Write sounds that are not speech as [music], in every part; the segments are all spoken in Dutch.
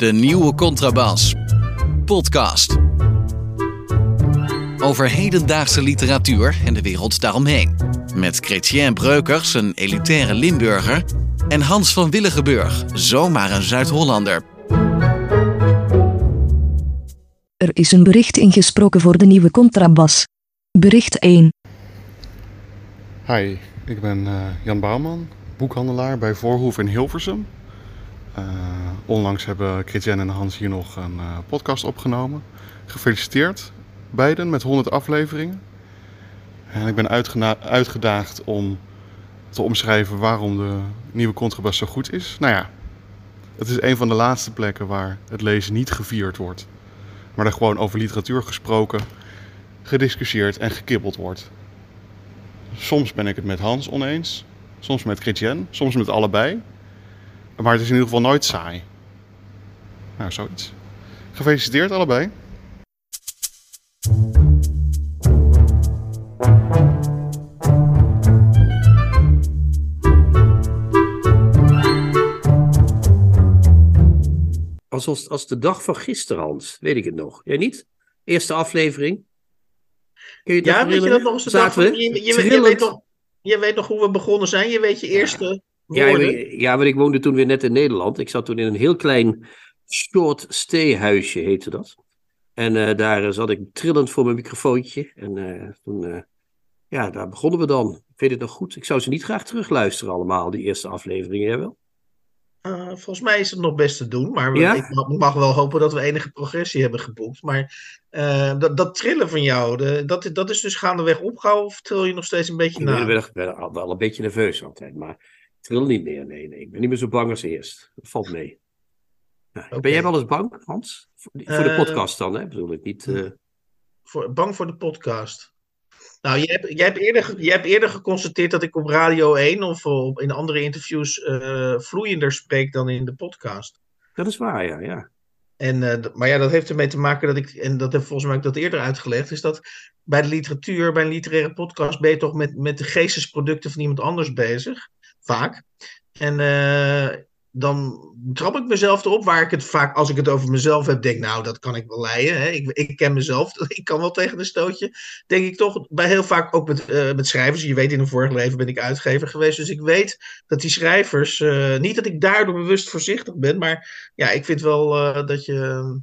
De nieuwe contrabas. Podcast. Over hedendaagse literatuur en de wereld daaromheen. Met Chrétien Breukers, een elitaire Limburger. En Hans van Willigenburg, zomaar een Zuid-Hollander. Er is een bericht ingesproken voor de nieuwe contrabas. Bericht 1. Hi, ik ben eh, Jan Bouwman, boekhandelaar bij Voorhoef in Hilversum. Uh, onlangs hebben Chrétien en Hans hier nog een uh, podcast opgenomen. Gefeliciteerd, beiden, met 100 afleveringen. En ik ben uitgedaagd om te omschrijven waarom de nieuwe contrabas zo goed is. Nou ja, het is een van de laatste plekken waar het lezen niet gevierd wordt. Maar er gewoon over literatuur gesproken, gediscussieerd en gekibbeld wordt. Soms ben ik het met Hans oneens, soms met Chrétien, soms met allebei. Maar het is in ieder geval nooit saai. Nou, zoiets. Gefeliciteerd allebei. Als, als de dag van gisteren, Hans. Weet ik het nog. Jij niet? Eerste aflevering. Kun je het ja, weet je dat nog eens de dag van... Je, je, je, weet nog, je weet nog hoe we begonnen zijn. Je weet je eerste ja. Ja, ja, maar ik woonde toen weer net in Nederland. Ik zat toen in een heel klein short stay huisje, heette dat. En uh, daar zat ik trillend voor mijn microfoontje. En uh, toen, uh, ja, daar begonnen we dan. Ik weet het nog goed. Ik zou ze niet graag terugluisteren allemaal, die eerste afleveringen, jij wel? Uh, volgens mij is het nog best te doen, maar ja? ik mag, mag, wel hopen dat we enige progressie hebben geboekt. Maar uh, dat, dat, trillen van jou, de, dat, dat is dus gaandeweg opgehouden of tril je nog steeds een beetje na? Ik ben, ben wel een beetje nerveus altijd, maar ik tril niet meer. Nee, nee, ik ben niet meer zo bang als eerst. Dat valt mee. Ja, okay. Ben jij wel eens bang, Hans? Voor, voor de podcast dan, hè? Bedoel ik niet. Voor, bang voor de podcast? Nou, je hebt, jij, hebt eerder, jij hebt eerder geconstateerd dat ik op Radio 1 of op, in andere interviews uh, vloeiender spreek dan in de podcast. Dat is waar, ja. ja. En, uh, maar ja, dat heeft ermee te maken dat ik, en dat heb volgens mij ook dat eerder uitgelegd, is dat bij de literatuur, bij een literaire podcast, ben je toch met, met de geestesproducten van iemand anders bezig. Vaak. En uh, dan trap ik mezelf erop, waar ik het vaak, als ik het over mezelf heb, denk, nou, dat kan ik wel leiden. Hè? Ik, ik ken mezelf, [laughs] ik kan wel tegen een stootje. Denk ik toch, bij heel vaak ook met, uh, met schrijvers. Je weet, in een vorig leven ben ik uitgever geweest, dus ik weet dat die schrijvers, uh, niet dat ik daardoor bewust voorzichtig ben, maar ja, ik vind wel uh, dat je,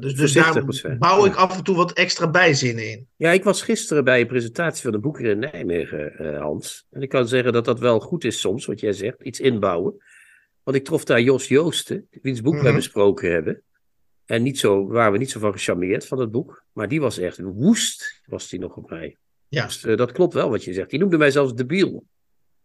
dus, dus daar bouw ik af en toe wat extra bijzinnen in. Ja, ik was gisteren bij een presentatie van de boeken in Nijmegen, Hans. En ik kan zeggen dat dat wel goed is soms, wat jij zegt, iets inbouwen. Want ik trof daar Jos Joosten, wiens boek we besproken hebben. En niet zo, waren we niet zo van gecharmeerd van het boek. Maar die was echt woest, was die nog op mij. Ja. Dus uh, dat klopt wel wat je zegt. Die noemde mij zelfs debiel.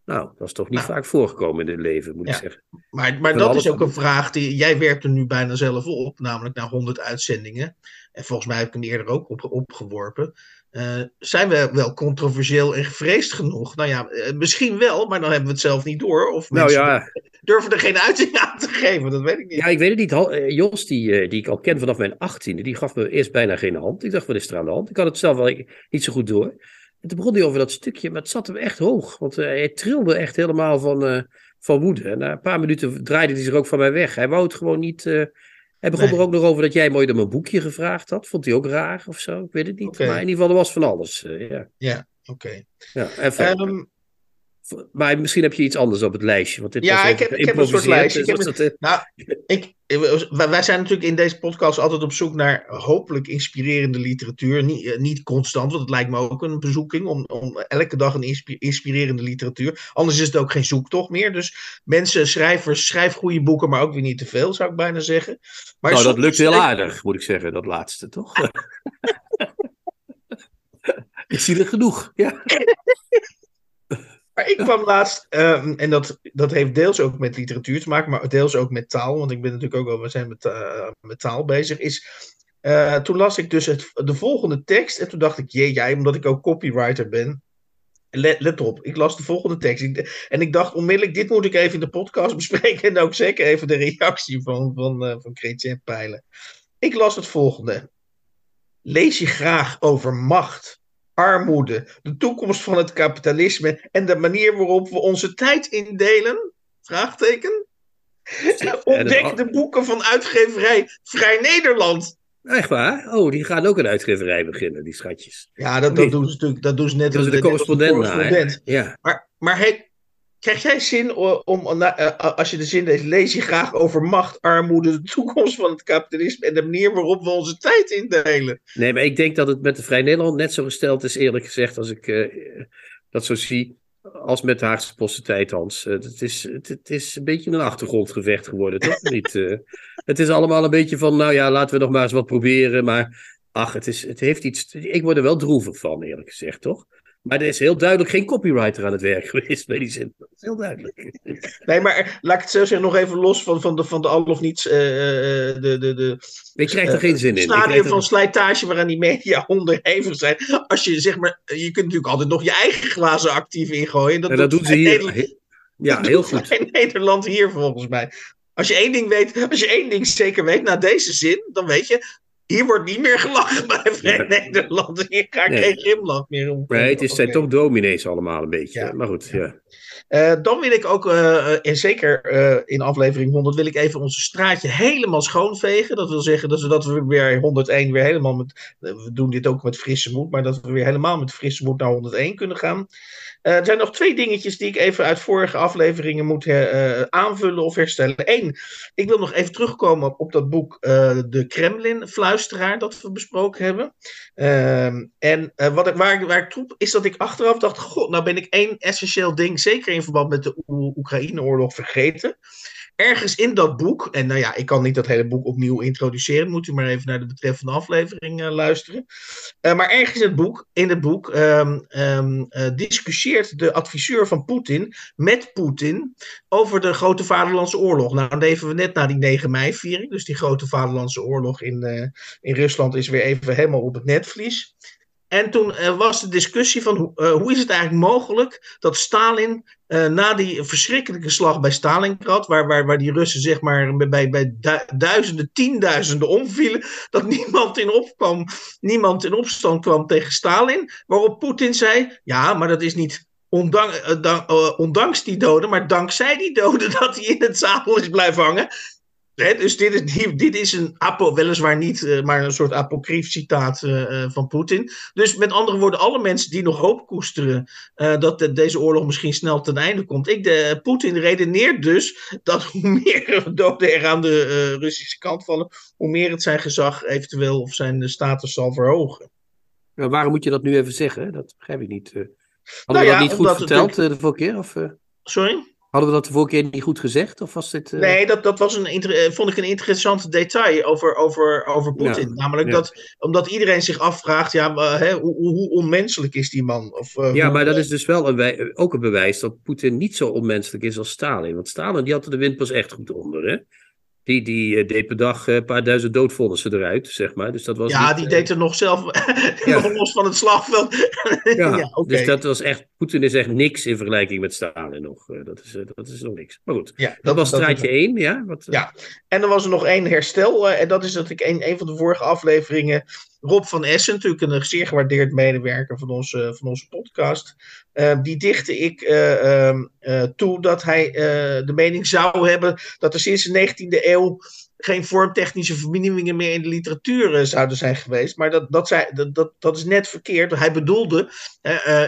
Nou, dat is toch niet nou. vaak voorgekomen in het leven, moet ja. ik zeggen. Maar, maar dat is ook een vraag die jij werpt er nu bijna zelf op, namelijk na 100 uitzendingen. En volgens mij heb ik hem eerder ook op, opgeworpen. Uh, zijn we wel controversieel en gevreesd genoeg? Nou ja, uh, misschien wel, maar dan hebben we het zelf niet door. Of nou, ja. durven er geen uiting [laughs] aan te geven, dat weet ik niet. Ja, ik weet het niet. Eh, Jos, die, die ik al ken vanaf mijn achttiende, die gaf me eerst bijna geen hand. Ik dacht, wat is er aan de hand? Ik had het zelf wel niet zo goed door. En toen begon hij over dat stukje, maar het zat hem echt hoog. Want hij trilde echt helemaal van, van woede. En na een paar minuten draaide hij zich ook van mij weg. Hij wou het gewoon niet hij begon nee. er ook nog over dat jij mooi om een boekje gevraagd had. Vond hij ook raar of zo? Ik weet het niet. Okay. Maar in ieder geval, er was van alles. Uh, ja, ja oké. Okay. Ja. Um, maar misschien heb je iets anders op het lijstje. Want dit ja, was ik heb, ik heb een soort lijstje. Dus het, een... nou, ik, wij zijn natuurlijk in deze podcast altijd op zoek naar hopelijk inspirerende literatuur. Niet, niet constant, want het lijkt me ook een bezoeking om, om elke dag een inspirerende literatuur. Anders is het ook geen zoektocht meer. Dus mensen, schrijvers, schrijf goede boeken, maar ook weer niet te veel, zou ik bijna zeggen. Maar nou, dat lukt heel aardig, moet ik zeggen, dat laatste, toch? [laughs] ik zie er genoeg, ja. [laughs] Maar ik kwam laatst, um, en dat, dat heeft deels ook met literatuur te maken, maar deels ook met taal, want ik ben natuurlijk ook wel, we zijn met, uh, met taal bezig, is, uh, toen las ik dus het, de volgende tekst en toen dacht ik, jee, jij, omdat ik ook copywriter ben, let, let op, ik las de volgende tekst en ik dacht onmiddellijk, dit moet ik even in de podcast [laughs] bespreken en ook zeker even de reactie van, van, uh, van Chrétien peilen. Ik las het volgende. Lees je graag over macht, armoede, de toekomst van het kapitalisme en de manier waarop we onze tijd indelen? Vraagteken. [laughs] Ontdek de boeken van uitgeverij Vrij Nederland. Echt waar? Oh, die gaan ook een uitgeverij beginnen, die schatjes. Ja, dat, dat doen ze natuurlijk dat doen ze net Dat als de correspondent, correspondent. naar. Ja. Maar, maar hey, krijg jij zin om, om eh, als je de zin leest, lees je graag over macht, armoede, de toekomst van het kapitalisme en de manier waarop we onze tijd indelen? Nee, maar ik denk dat het met de Vrij Nederland net zo gesteld is, eerlijk gezegd, als ik eh, dat zo zie, als met de Haagse Posten tijd, Hans. Eh, het, is, het, het is een beetje een achtergrondgevecht geworden, toch? Niet, [laughs] het is allemaal een beetje van, nou ja, laten we nog maar eens wat proberen, maar ach, het, is, het heeft iets, ik word er wel droevig van, eerlijk gezegd, toch? Maar er is heel duidelijk geen copywriter aan het werk [laughs] geweest bij die zin. Dat is heel duidelijk. [laughs] Nee, maar laat ik het zo zeggen, nog even los van, van, de, van de al of niets. eh, eh, de, de, de, Ik krijg er geen zin in. Ik stadium er- van slijtage waaraan die media [laughs] onderhevig zijn. Als je zeg maar, je kunt natuurlijk altijd nog je eigen glazen actief ingooien. En dat doen ze hier. Nederland- Ja, dat heel goed. In Nederland hier volgens mij. Als je één ding weet, als je één ding zeker weet, na deze zin, dan weet je, hier wordt niet meer gelachen bij Vrij. Nederland. Hier ga ik Nee. geen grimlach meer om. Nee, het is, zijn toch dominees allemaal een beetje. Ja. Maar goed, ja. Eh, dan wil ik ook, eh, eh, en zeker in aflevering 100, wil ik even onze straatje helemaal schoonvegen. Dat wil zeggen dat we, dat we weer 101 weer helemaal met, we doen dit ook met frisse moed, maar dat we weer helemaal met frisse moed naar 101 kunnen gaan. Er zijn nog twee dingetjes die ik even uit vorige afleveringen moet aanvullen of herstellen. Eén, ik wil nog even terugkomen op dat boek De Kremlin-fluisteraar dat we besproken hebben. Ehm, en wat ik, waar, waar ik troep is dat ik achteraf dacht: God, nou ben ik één essentieel ding, zeker in verband met de Oe- Oekraïne-oorlog, vergeten. Ergens in dat boek, en nou ja, ik kan niet dat hele boek opnieuw introduceren, moet u maar even naar de betreffende aflevering eh, luisteren. Eh, maar ergens in het boek, in het boek ehm, ehm, eh, discussieert de adviseur van Poetin met Poetin over de Grote Vaderlandse Oorlog. Nou, dan leven we net na die 9 mei-viering, dus die Grote Vaderlandse Oorlog in, in Rusland is weer even helemaal op het netvlies. En toen eh, was de discussie van eh, hoe is het eigenlijk mogelijk dat Stalin eh, na die verschrikkelijke slag bij Stalingrad, waar, waar, waar die Russen zeg maar bij, bij du- duizenden, tienduizenden omvielen, dat [laughs] niemand in, opkwam, niemand in opstand kwam tegen Stalin, waarop Poetin zei, ja, maar dat is niet ondank, dan- ondanks die doden, maar dankzij die doden [laughs] dat hij in het zadel is blijven hangen. Dus dit is, dit is een, apo, weliswaar niet, eh, maar een soort apocrief citaat eh, eh, van Poetin. Dus met andere woorden, alle mensen die nog hoop koesteren dat de- deze oorlog misschien snel ten einde komt. Ik, de, Poetin redeneert dus dat hoe [laughs] meer doden er aan de Russische kant vallen, hoe meer het zijn gezag eventueel of zijn status zal verhogen. Maar waarom moet je dat nu even zeggen? Dat begrijp ik niet. Hadden Nou we ja, dat niet goed verteld de vorige keer? Of, Sorry? Hadden we dat de vorige keer niet goed gezegd? Of was dit... eh, Nee, dat, dat was een, eh, vond ik een interessant detail over, over, over Poetin. Ja, Namelijk ja. dat, omdat iedereen zich afvraagt, ja, maar, hè, hoe, hoe onmenselijk is die man? Of, eh, Ja, hoe- maar dat is dus wel een ook een bewijs dat Poetin niet zo onmenselijk is als Stalin. Want Stalin die had er de wind pas echt goed onder. Hè? Die, die eh, deed per dag eh, een paar duizend doodvonnissen eruit, zeg maar. Dus dat was ja, niet, die eh, deed er nog zelf, [laughs] Ja. nog los van het slagveld. [laughs] Ja, dus dat was echt, Poetin is echt niks in vergelijking met Stalin nog. Dat, is, dat is nog niks. Maar goed, Ja, dat, was straatje 1, ja? Wat, Ja. En er was er nog één herstel. en dat is dat ik in een van de vorige afleveringen. Rob van Essen, natuurlijk een zeer gewaardeerd medewerker van onze, van onze podcast. eh, die dichtte ik eh, ehm, eh, toe dat hij eh, de mening zou hebben. dat er sinds de 19e eeuw. geen vormtechnische vernieuwingen meer in de literatuur zouden zijn geweest. Maar dat, dat, dat, dat, dat is net verkeerd. Hij bedoelde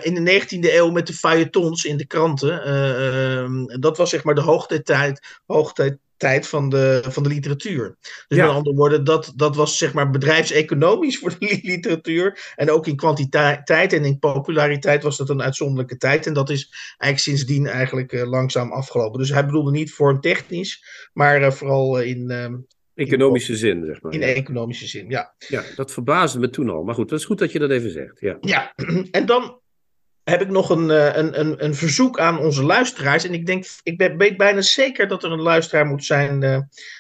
in de 19e eeuw met de feuilletons in de kranten. eh, ehm, dat was zeg maar de hoogtijtijd, hoogtijd tijd van de, van de literatuur. Dus Ja. met andere woorden, dat, dat was zeg maar bedrijfseconomisch [laughs] voor de li- literatuur. En ook in kwantiteit en in populariteit was dat een uitzonderlijke tijd. En dat is eigenlijk sindsdien eigenlijk eh, langzaam afgelopen. Dus hij bedoelde niet vormtechnisch, maar eh, vooral eh, in, ehm, Economische zin, zeg maar. in economische zin. Ja. Ja, dat verbaasde me toen al. Maar goed, dat is goed dat je dat even zegt. Ja. Ja, [clears throat] en dan heb ik nog een, eh, een, een, een verzoek aan onze luisteraars. En ik denk, ik ben, bijna zeker dat er een luisteraar moet zijn eh,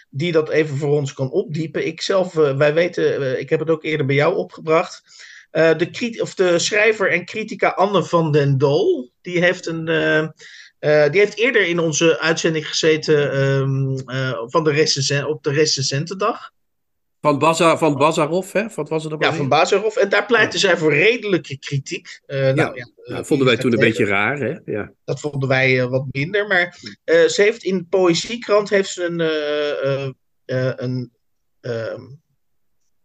die dat even voor ons kan opdiepen. Ik zelf, eh, wij weten, ik heb het ook eerder bij jou opgebracht. De, of de schrijver en critica Anne van den Dol, die heeft, een, die heeft eerder in onze uitzending gezeten ehm, eh, van de recensen- op de recensentendag. Van, Bazar, van Bazarov, hè? Wat was het ook Ja, van Bazarov. En daar pleiten zij voor redelijke kritiek. Eh, nou, ja, Ja, eh, vonden wij toen een beetje tegen? raar, hè? Ja. Dat vonden wij eh, wat minder. Maar eh, ze heeft in de Poëziekrant heeft ze een, eh, eh, eh, een ehm,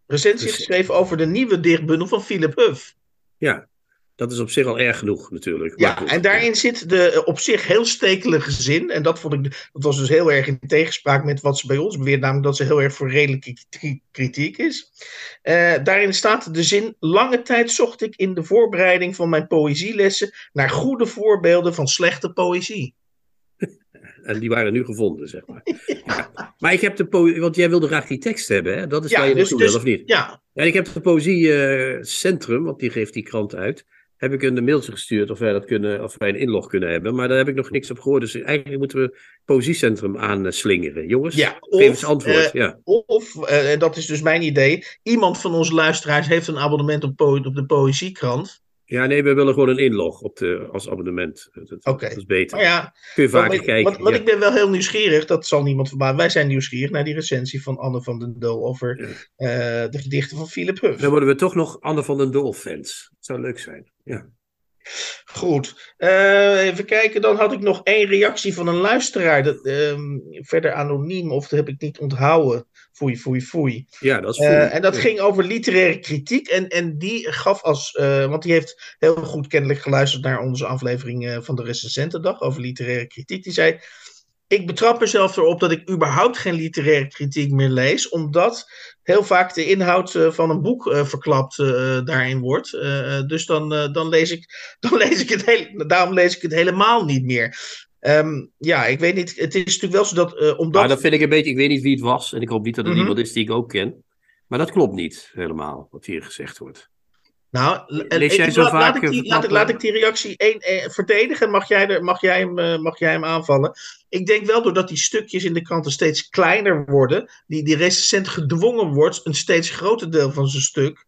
recensie geschreven over de nieuwe dichtbundel van Philip Huff. ja, dat is op zich al erg genoeg natuurlijk. Ja, goed, en daarin zit de eh, op zich heel stekelige zin. En dat, vond ik, dat was dus heel erg in tegenspraak met wat ze bij ons beweert, namelijk dat ze heel erg voor redelijke kri- kritiek is. Eh, daarin staat de zin: Lange tijd zocht ik in de voorbereiding van mijn poëzielessen naar goede voorbeelden van slechte poëzie. [laughs] En die waren nu gevonden, zeg maar. Ja. Maar ik heb de poëzie, want jij wilde graag die tekst hebben, hè? Dat is Ja, waar je dus- naartoe dus- wil, of niet? Ja, En ik heb het Poëziecentrum, want die geeft die krant uit, heb ik een mailtje gestuurd of wij, dat kunnen, of wij een inlog kunnen hebben. Maar daar heb ik nog niks op gehoord. Dus eigenlijk moeten we het Poëziecentrum aanslingeren. Jongens, Ja, geef eens of, antwoord. eh, ja. Of, eh, dat is dus mijn idee, iemand van onze luisteraars heeft een abonnement op, po- op de Poëziekrant. Ja, nee, we willen gewoon een inlog op de, als abonnement. Dat, is beter. Maar ja, Kun je vaker kijken. want, want ja. ik ben wel heel nieuwsgierig, dat zal niemand verbazen. Wij zijn nieuwsgierig naar die recensie van Anne van den Doel over Ja. eh, de gedichten van Philip Huff. Dan worden we toch nog Anne van den Doel fans. Dat zou leuk zijn. Ja. Goed. Eh, even kijken, dan had ik nog één reactie van een luisteraar. Dat, ehm, verder anoniem, of dat heb ik niet onthouden. Foei, foei, foei. ja, dat is Eh, en dat Ja. ging over literaire kritiek. En, en die gaf als. eh, want die heeft heel goed kennelijk geluisterd naar onze aflevering eh, van de Recensentendag over literaire kritiek. Die zei. Ik betrap mezelf erop dat ik überhaupt geen literaire kritiek meer lees, omdat heel vaak de inhoud van een boek verklapt daarin wordt. Dus dan, dan, lees ik, [laughs] dan lees ik het hele, daarom lees ik het helemaal niet meer. Ehm, ja, ik weet niet. Het is natuurlijk wel zo dat. eh, omdat Maar dat vind ik een beetje, ik weet niet wie het was. En ik hoop niet dat het Mhm. iemand is die ik ook ken. Maar dat klopt niet helemaal, wat hier gezegd wordt. Nou, Lees jij zo laat, vaak, laat ik eh, die, laat, ik, verklappen? laat ik die reactie één, eh, verdedigen. Mag jij, er, mag, jij hem, mag jij hem aanvallen? Ik denk wel doordat die stukjes in de kranten steeds kleiner worden, die, die recensent gedwongen wordt een steeds groter deel van zijn stuk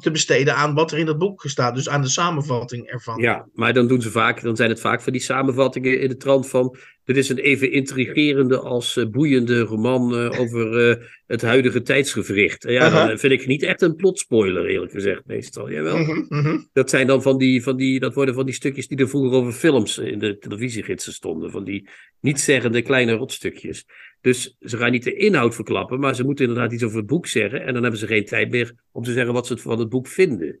te besteden aan wat er in het boek staat. Dus aan de samenvatting ervan. Ja, maar dan, doen ze vaak, dan zijn het vaak van die samenvattingen in de trant van... Dit is een even intrigerende als eh, boeiende roman eh, over eh, het huidige tijdsgevricht. Ja, dan vind ik niet echt een plotspoiler, eerlijk gezegd, meestal. Jawel. Mhm, mhm. Dat zijn dan van die, van die, dat worden van die stukjes die er vroeger over films in de televisiegidsen stonden. Van die nietszeggende kleine rotstukjes. Dus ze gaan niet de inhoud verklappen, maar ze moeten inderdaad iets over het boek zeggen. En dan hebben ze geen tijd meer om te zeggen wat ze van het boek vinden.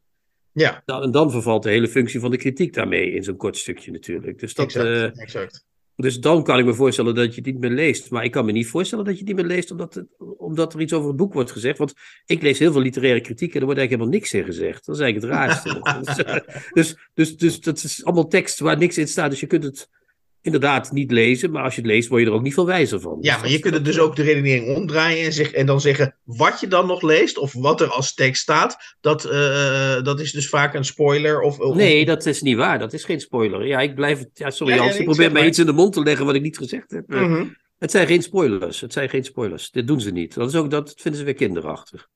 Ja, Nou, en dan vervalt de hele functie van de kritiek daarmee in zo'n kort stukje natuurlijk. Dus, dat, exact. eh, exact. dus dan kan ik me voorstellen dat je het niet meer leest. Maar ik kan me niet voorstellen dat je het niet meer leest omdat, het, omdat er iets over het boek wordt gezegd. Want ik lees heel veel literaire kritiek en er wordt eigenlijk helemaal niks in gezegd. Dat is eigenlijk het raarste. [laughs] dus, eh, dus, dus, dus dat is allemaal tekst waar niks in staat. Dus je kunt het inderdaad niet lezen. Maar als je het leest, word je er ook niet veel wijzer van. Ja, Dus maar je kunt het dus ook de redenering omdraaien en, zeg, en dan zeggen wat je dan nog leest of wat er als tekst staat. Dat, eh, dat is dus vaak een spoiler. Of, of- Nee, dat is niet waar. Dat is geen spoiler. Ja, ik blijf het. Ja, sorry Ja, ja, Hans, je probeert mij maar. iets in de mond te leggen wat ik niet gezegd heb. Mhm. Het zijn geen spoilers. Het zijn geen spoilers. Dit doen ze niet. Dat, is ook, dat vinden ze weer kinderachtig.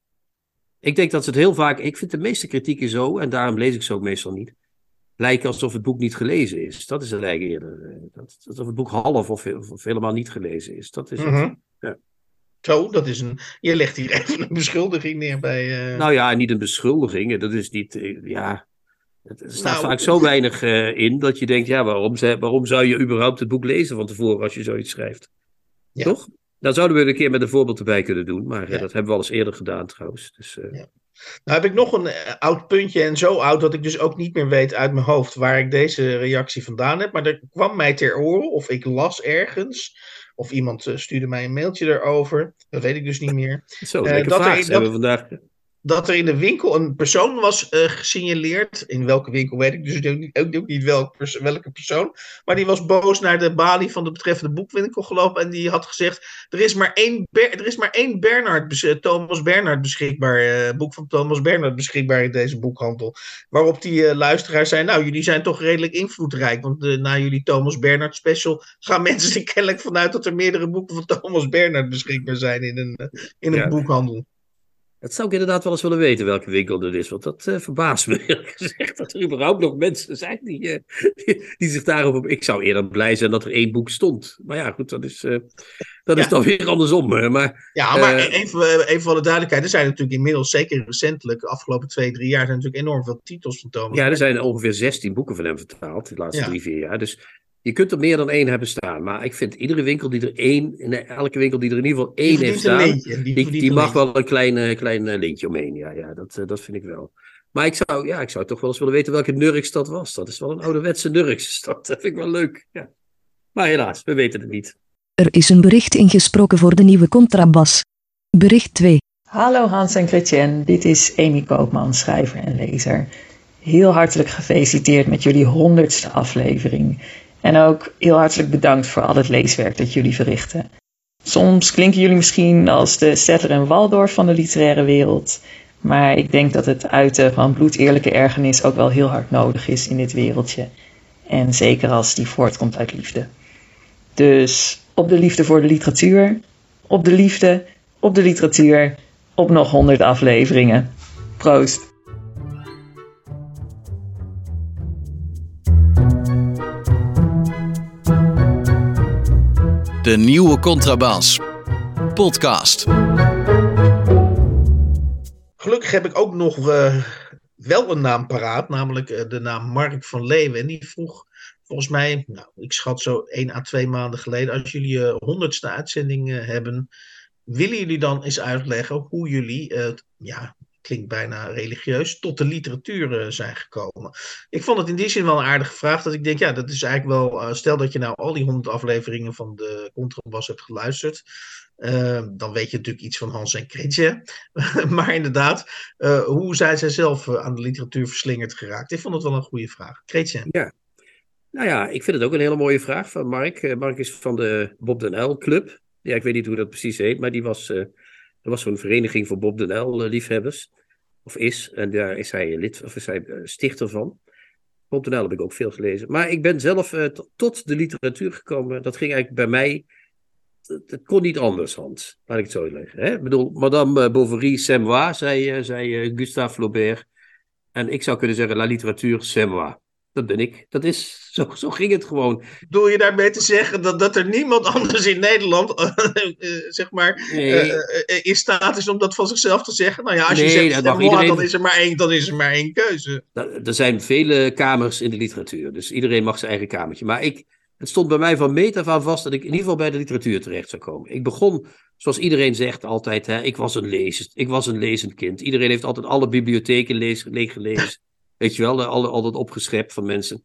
Ik denk dat ze het heel vaak. Ik vind de meeste kritieken zo, en daarom lees ik ze ook meestal niet. Lijken alsof het boek niet gelezen is. Dat is het eigenlijk eerder. eh, Dat, alsof het boek half of, of helemaal niet gelezen is. Dat is het. Mhm. Ja. Zo, dat is een. Je legt hier [laughs] even een beschuldiging neer bij. eh, Nou ja, niet een beschuldiging. Dat is niet. eh, Ja. Het- Er staat Nou, vaak zo weinig in dat je denkt: ja, waarom, ze- waarom zou je überhaupt het boek lezen van tevoren als je zoiets schrijft? Ja. Toch? Dan zouden we er een keer met een voorbeeld erbij kunnen doen. Maar eh, Ja. dat hebben we al eens eerder gedaan trouwens. Dus, eh, Ja. Nou heb ik nog een eh, oud puntje en zo oud dat ik dus ook niet meer weet uit mijn hoofd waar ik deze reactie vandaan heb. Maar er kwam mij ter oren of ik las ergens of iemand stuurde mij een mailtje erover. Dat weet ik dus niet meer. Zo, dat er- zijn we vandaag. Dat er in de winkel een persoon was eh, gesignaleerd. In welke winkel weet ik dus ook niet, ook, ook niet welk pers- welke persoon. Maar die was boos naar de balie van de betreffende boekwinkel gelopen. En die had gezegd: Er is maar één, Ber- er is maar één Bernard, eh, Thomas Bernard beschikbaar. eh, boek van Thomas Bernard beschikbaar in deze boekhandel. Waarop die eh, luisteraar zei: Nou, jullie zijn toch redelijk invloedrijk. Want na jullie Thomas Bernard special gaan [laughs] mensen er kennelijk vanuit dat er meerdere boeken van Thomas Bernard beschikbaar zijn in een, in een Ja. boekhandel. Dat zou ik inderdaad wel eens willen weten welke winkel er is. Want dat uh, verbaast me [laughs] eerlijk gezegd. Dat er überhaupt nog mensen zijn die, uh, die, die, zich daarop... Ik zou eerder blij zijn dat er één boek stond. Maar ja, goed, dat is, uh, dat ja. is dan weer andersom. Maar, ja, maar even, even voor de duidelijkheid. Er zijn natuurlijk inmiddels, zeker recentelijk, de afgelopen twee, drie jaar... zijn natuurlijk enorm veel titels van Thomas. Ja, er zijn ongeveer 16 boeken van hem vertaald. De laatste ja. drie, vier jaar. Dus je kunt er meer dan één hebben staan. Maar ik vind iedere winkel die er één, in elke winkel die er in ieder geval één heeft staan, lintje, die, die, die mag wel een klein, uh, klein uh, lintje omheen. Ja, ja dat, uh, dat vind ik wel. Maar ik zou, ja, ik zou toch wel eens willen weten welke Nurks dat was. Dat is wel een ouderwetse Nurks. [laughs] Dat vind ik wel leuk. Ja. Maar helaas, we weten het niet. Er is een bericht ingesproken voor de nieuwe contrabas. Bericht 2. Hallo Hans en Chrétien, dit is Amy Koopman, schrijver en lezer. Heel hartelijk gefeliciteerd met jullie honderdste aflevering. En ook heel hartelijk bedankt voor al het leeswerk dat jullie verrichten. Soms klinken jullie misschien als de Settler en Waldorf van de literaire wereld, maar ik denk dat het uiten van bloedeerlijke ergernis ook wel heel hard nodig is in dit wereldje. En zeker als die voortkomt uit liefde. Dus op de liefde voor de literatuur, op de liefde, op de literatuur, op nog honderd afleveringen. Proost! De nieuwe Contrabas. Podcast. Gelukkig heb ik ook nog uh, wel een naam paraat, namelijk uh, de naam Mark van Leeuwen. En die vroeg volgens mij, nou, ik schat zo 1 à 2 maanden geleden, als jullie uh, honderdste uitzending hebben, willen jullie dan eens uitleggen hoe jullie, ja, klinkt bijna religieus, tot de literatuur uh, zijn gekomen. Ik vond het in die zin wel een aardige vraag, dat ik denk, ja, dat is eigenlijk wel, uh, stel dat je nou al die honderd afleveringen van de Contrabas hebt geluisterd, uh, dan weet je natuurlijk iets van Hans en Kretje. [laughs] maar inderdaad, hoe zijn zij zelf aan de literatuur verslingerd geraakt? Ik vond het wel een goede vraag. Kretje. Ja. Nou ja, ik vind het ook een hele mooie vraag van Mark. Mark is van de Bob den Uyl Club. Ja, ik weet niet hoe dat precies heet, maar die was er was zo'n vereniging voor Bob den Uyl liefhebbers. Of is. En daar is hij lid, of is hij stichter van. Bob den Uyl heb ik ook veel gelezen. Maar ik ben zelf uh, tot de literatuur gekomen. Dat ging eigenlijk bij mij. Het kon niet anders, Hans. Laat ik het zo leggen. Hè? Ik bedoel, Madame Bovary, c'est moi, zei, zei Gustave Flaubert. En ik zou kunnen zeggen, la literatuur, c'est moi. Dat ben ik. Dat is, [laughs] zo, zo ging het gewoon. Doe je daarmee te zeggen dat, dat er niemand anders in Nederland, [laughs] zeg maar, nee. uh, in staat is om dat van zichzelf te zeggen? Nou ja, als nee, je zegt, mag iedereen... dan, is er maar één, dan is er maar één keuze. Er zijn vele kamers in de literatuur, dus iedereen mag zijn eigen kamertje. Maar ik, het stond bij mij van meet af aan vast dat ik in ieder geval bij de literatuur terecht zou komen. Ik begon, zoals iedereen zegt altijd, hè, ik, was een lezend, ik was een lezend kind. Iedereen heeft altijd alle bibliotheken leeg, gelezen. [laughs] Weet je wel, al, altijd opgeschept van mensen.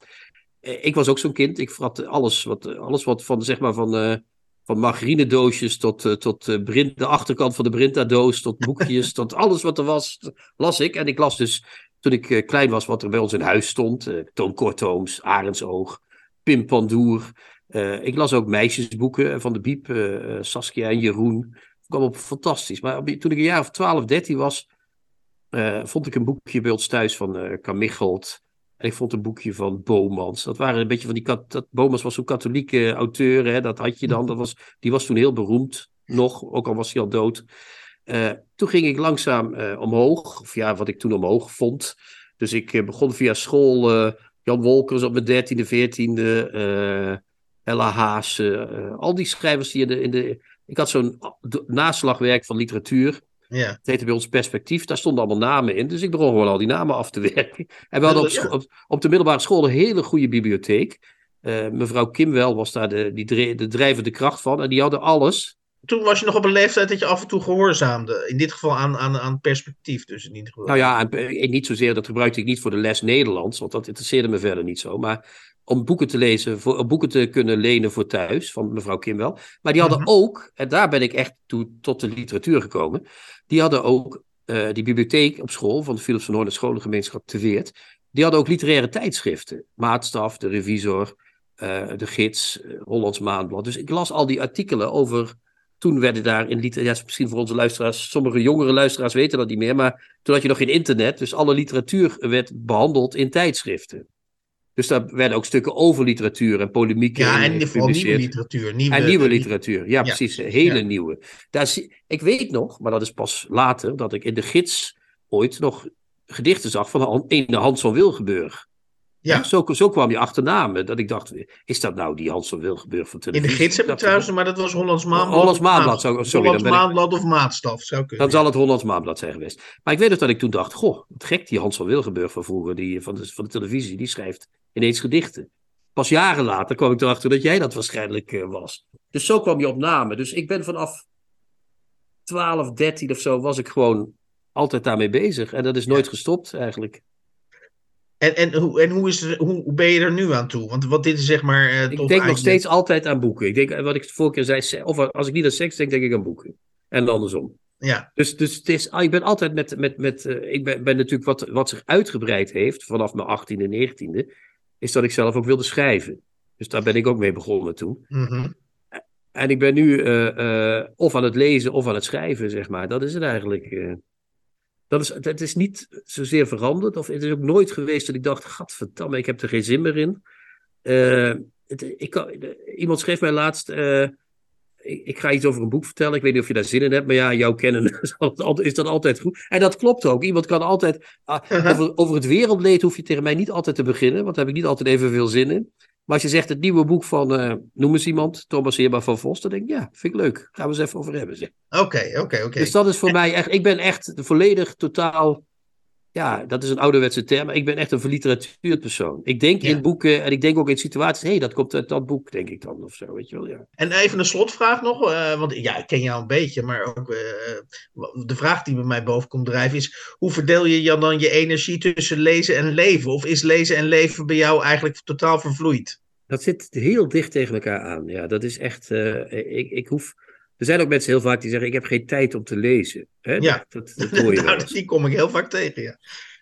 Ik was ook zo'n kind. Ik vrat alles wat, alles wat van, zeg maar, van, uh, van margarinedoosjes tot, uh, tot uh, Brint, de achterkant van de Brinta-doos, tot boekjes, [laughs] tot alles wat er was, las ik. En ik las dus, toen ik klein was, wat er bij ons in huis stond. Toon Kortooms, Arendsoog, Pim Pandoer. ik las ook meisjesboeken van de Biep, Saskia en Jeroen. Dat kwam op fantastisch. Maar toen ik een jaar of 12, 13 was, vond ik een boekje bij ons thuis van uh, Kamichelt. En ik vond een boekje van Bomans. Dat waren een beetje van die. Dat, Bomans was zo'n katholieke auteur. Hè, dat had je dan. Dat was, die was toen heel beroemd. Nog, ook al was hij al dood. Uh, toen ging ik langzaam omhoog. Of ja, wat ik toen omhoog vond. Dus ik begon via school. Jan Wolkers op mijn dertiende, veertiende. Ella Haas. al die schrijvers die in de. In de ik had zo'n naslagwerk van literatuur. Ja. Het heette bij ons perspectief, daar stonden allemaal namen in. Dus ik begon gewoon al die namen af te [laughs] werken. En we hadden op, ja. op, op, de middelbare school een hele goede bibliotheek. Uh, mevrouw Kimwel was daar de, die, de drijvende kracht van. En die hadden alles. Toen was je nog op een leeftijd dat je af en toe gehoorzaamde. In dit geval aan, aan, aan perspectief dus in ieder geval. Nou ja, en, niet zozeer, dat gebruikte ik niet voor de les Nederlands. Want dat interesseerde me verder niet zo. Maar om boeken te lezen, voor, om boeken te kunnen lenen voor thuis, van mevrouw Kimwel. Maar die hadden -hmm. ook, en daar ben ik echt toe, tot de literatuur gekomen. Die hadden ook uh, die bibliotheek op school van de Philips van Hoorn Scholengemeenschap te Weert. Die hadden ook literaire tijdschriften. Maatstaf, de Revisor, uh, de Gids, uh, Hollands Maandblad. Dus ik las al die artikelen over. Toen werden daar in literatuur. Ja, misschien voor onze luisteraars. Sommige jongere luisteraars weten dat niet meer. Maar toen had je nog geen internet. Dus alle literatuur werd behandeld in tijdschriften. Dus daar werden ook stukken over literatuur en polemiek Ja, en vooral nieuwe literatuur. Nieuwe, En nieuwe eh, literatuur, ja, precies. Hele ja. nieuwe. Daar zie, ik weet nog, maar dat is pas later, dat ik in de gids ooit nog gedichten zag van ene Hans van Wilgenburg. Ja. Zo, zo kwam je achterna me, dat ik dacht, is dat nou die Hans van Wilgenburg van In de televisie? gids heb ik trouwens, maar dat was Hollands Maanblad. Hollands Maanblad, zou- sorry, Hollands dan ik- Maanblad of Maatstaf, zou kunnen. Dan zal het Hollands Maanblad zijn geweest. Maar ik weet nog dat ik toen dacht, goh, wat gek, die Hans van Wilgenburg van vroeger, die, van, de, van de televisie, die schrijft ineens gedichten. Pas jaren later kwam ik erachter dat jij dat waarschijnlijk eh, was. Dus zo kwam je op namen. Dus ik ben vanaf 12, 13 of zo, was ik gewoon altijd daarmee bezig. En dat is nooit gestopt eigenlijk. En, en, hoe, en hoe, is hoe, ben je er nu aan toe? Want wat dit is zeg maar... eh, Ik denk nog steeds altijd aan boeken. Ik denk, eh, wat ik de vorige keer zei, of als ik niet aan seks denk, denk ik aan boeken. En andersom. Ja, Dus, dus het is, ah, ik ben altijd met, met, met eh, ik ben, ben natuurlijk wat, wat zich uitgebreid heeft vanaf mijn 18e, 19e, is dat ik zelf ook wilde schrijven. Dus daar ben ik ook mee begonnen toen. mhm. En ik ben nu eh, eh, of aan het lezen of aan het schrijven, zeg maar. Dat is het eigenlijk. Dat is, het is niet zozeer veranderd. Of het is ook nooit geweest dat ik dacht, gadverdamme, ik heb er geen zin meer in. Eh, het, ik kan, iemand schreef mij laatst, eh, ik, ik ga iets over een boek vertellen. Ik weet niet of je daar zin in hebt, maar ja, jouw kennen [laughs] is dat altijd- is dat altijd goed. En dat klopt ook. Iemand kan altijd, ah, over, over het wereldleed hoef je tegen mij niet altijd te beginnen, want daar heb ik niet altijd evenveel zin in. Maar als je zegt het nieuwe boek van, eh, noem eens iemand, Thomas Heerma van Vos, dan denk ik, ja, vind ik leuk. Gaan we eens even over hebben. Oké, oké, oké. Dus dat is voor mij echt, ik ben echt volledig, totaal, ja, dat is een ouderwetse term, maar ik ben echt een verliteratuurpersoon. Ik denk Ja. in boeken en ik denk ook in situaties, hé, hey, dat komt uit dat boek, denk ik dan, of zo, weet je wel, ja. En even een slotvraag nog, eh, want ja, ik ken jou een beetje, maar ook eh, de vraag die bij mij boven komt drijven is: hoe verdeel je je dan je energie tussen lezen en leven? Of is lezen en leven bij jou eigenlijk totaal vervloeid? Dat zit heel dicht tegen elkaar aan. Ja, dat is echt. eh, ik, ik hoef. Er zijn ook mensen heel vaak die zeggen: Ik heb geen tijd om te lezen. Hè? Ja. Dat, dat, dat hoor je [laughs] wel nou, die kom ik heel vaak tegen, ja.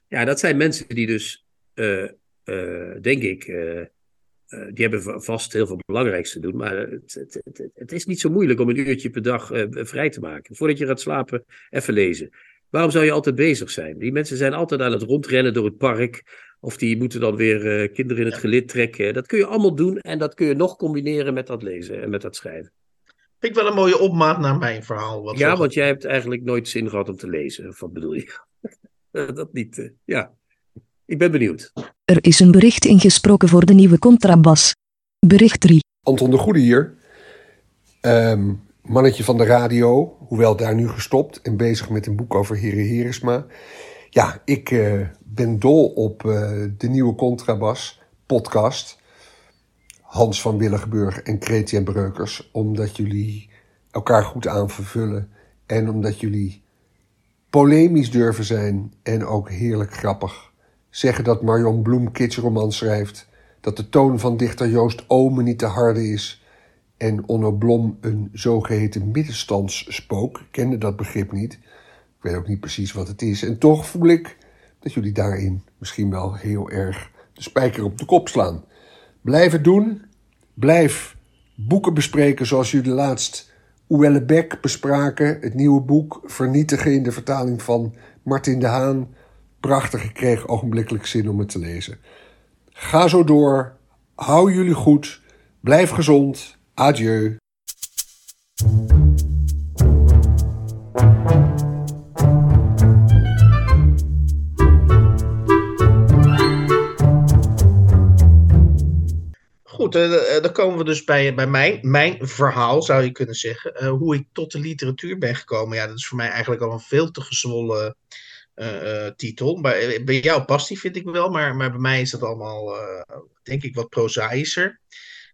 Ja, dat zijn mensen die dus, eh, eh, denk ik, eh, die hebben va- vast heel veel belangrijks te doen. Maar het, het, het, het is niet zo moeilijk om een uurtje per dag vrij te maken. Voordat je gaat slapen, even lezen. Waarom zou je altijd bezig zijn? Die mensen zijn altijd aan het rondrennen door het park. Of die moeten dan weer kinderen in het gelid trekken. Dat kun je allemaal doen en dat kun je nog combineren met dat lezen en met dat schrijven. Vind ik wel een mooie opmaat naar mijn verhaal. Wat Ja, zo- want jij hebt eigenlijk nooit zin gehad om te lezen. Wat bedoel je? [laughs] Eh, dat niet. eh, ja. Ik ben benieuwd. Er is een bericht ingesproken voor de nieuwe contrabas. Bericht 3. Anton de Goede hier. Ehm, mannetje van de radio, hoewel daar nu gestopt en bezig met een boek over Heren Heresma. Ja, ik eh, ben dol op eh, de nieuwe Contrabas podcast. Hans van Willigenburg en Chrétien Breukers. Omdat jullie elkaar goed aanvervullen. En omdat jullie polemisch durven zijn en ook heerlijk grappig. Zeggen dat Marion Bloem kitsroman schrijft. Dat de toon van dichter Joost Omen niet te harde is. En Onno Blom een zogeheten middenstandsspook. Ik kende dat begrip niet. Ik weet ook niet precies wat het is. En toch voel ik dat jullie daarin misschien wel heel erg de spijker op de kop slaan. Blijf het doen. Blijf boeken bespreken zoals jullie laatst Oellebeck bespraken. Het nieuwe boek Vernietigen in de vertaling van Martin de Haan. Prachtig, ik kreeg ogenblikkelijk zin om het te lezen. Ga zo door. Hou jullie goed. Blijf gezond. Adieu. Goed, eh, eh, dan komen we dus bij, bij mijn, mijn verhaal, zou je kunnen zeggen. Eh, hoe ik tot de literatuur ben gekomen. Ja, dat is voor mij eigenlijk al een veel te gezwollen titel. Bij jou past die, vind ik wel. Maar, maar bij mij is dat allemaal, denk ik, wat prozaïscher.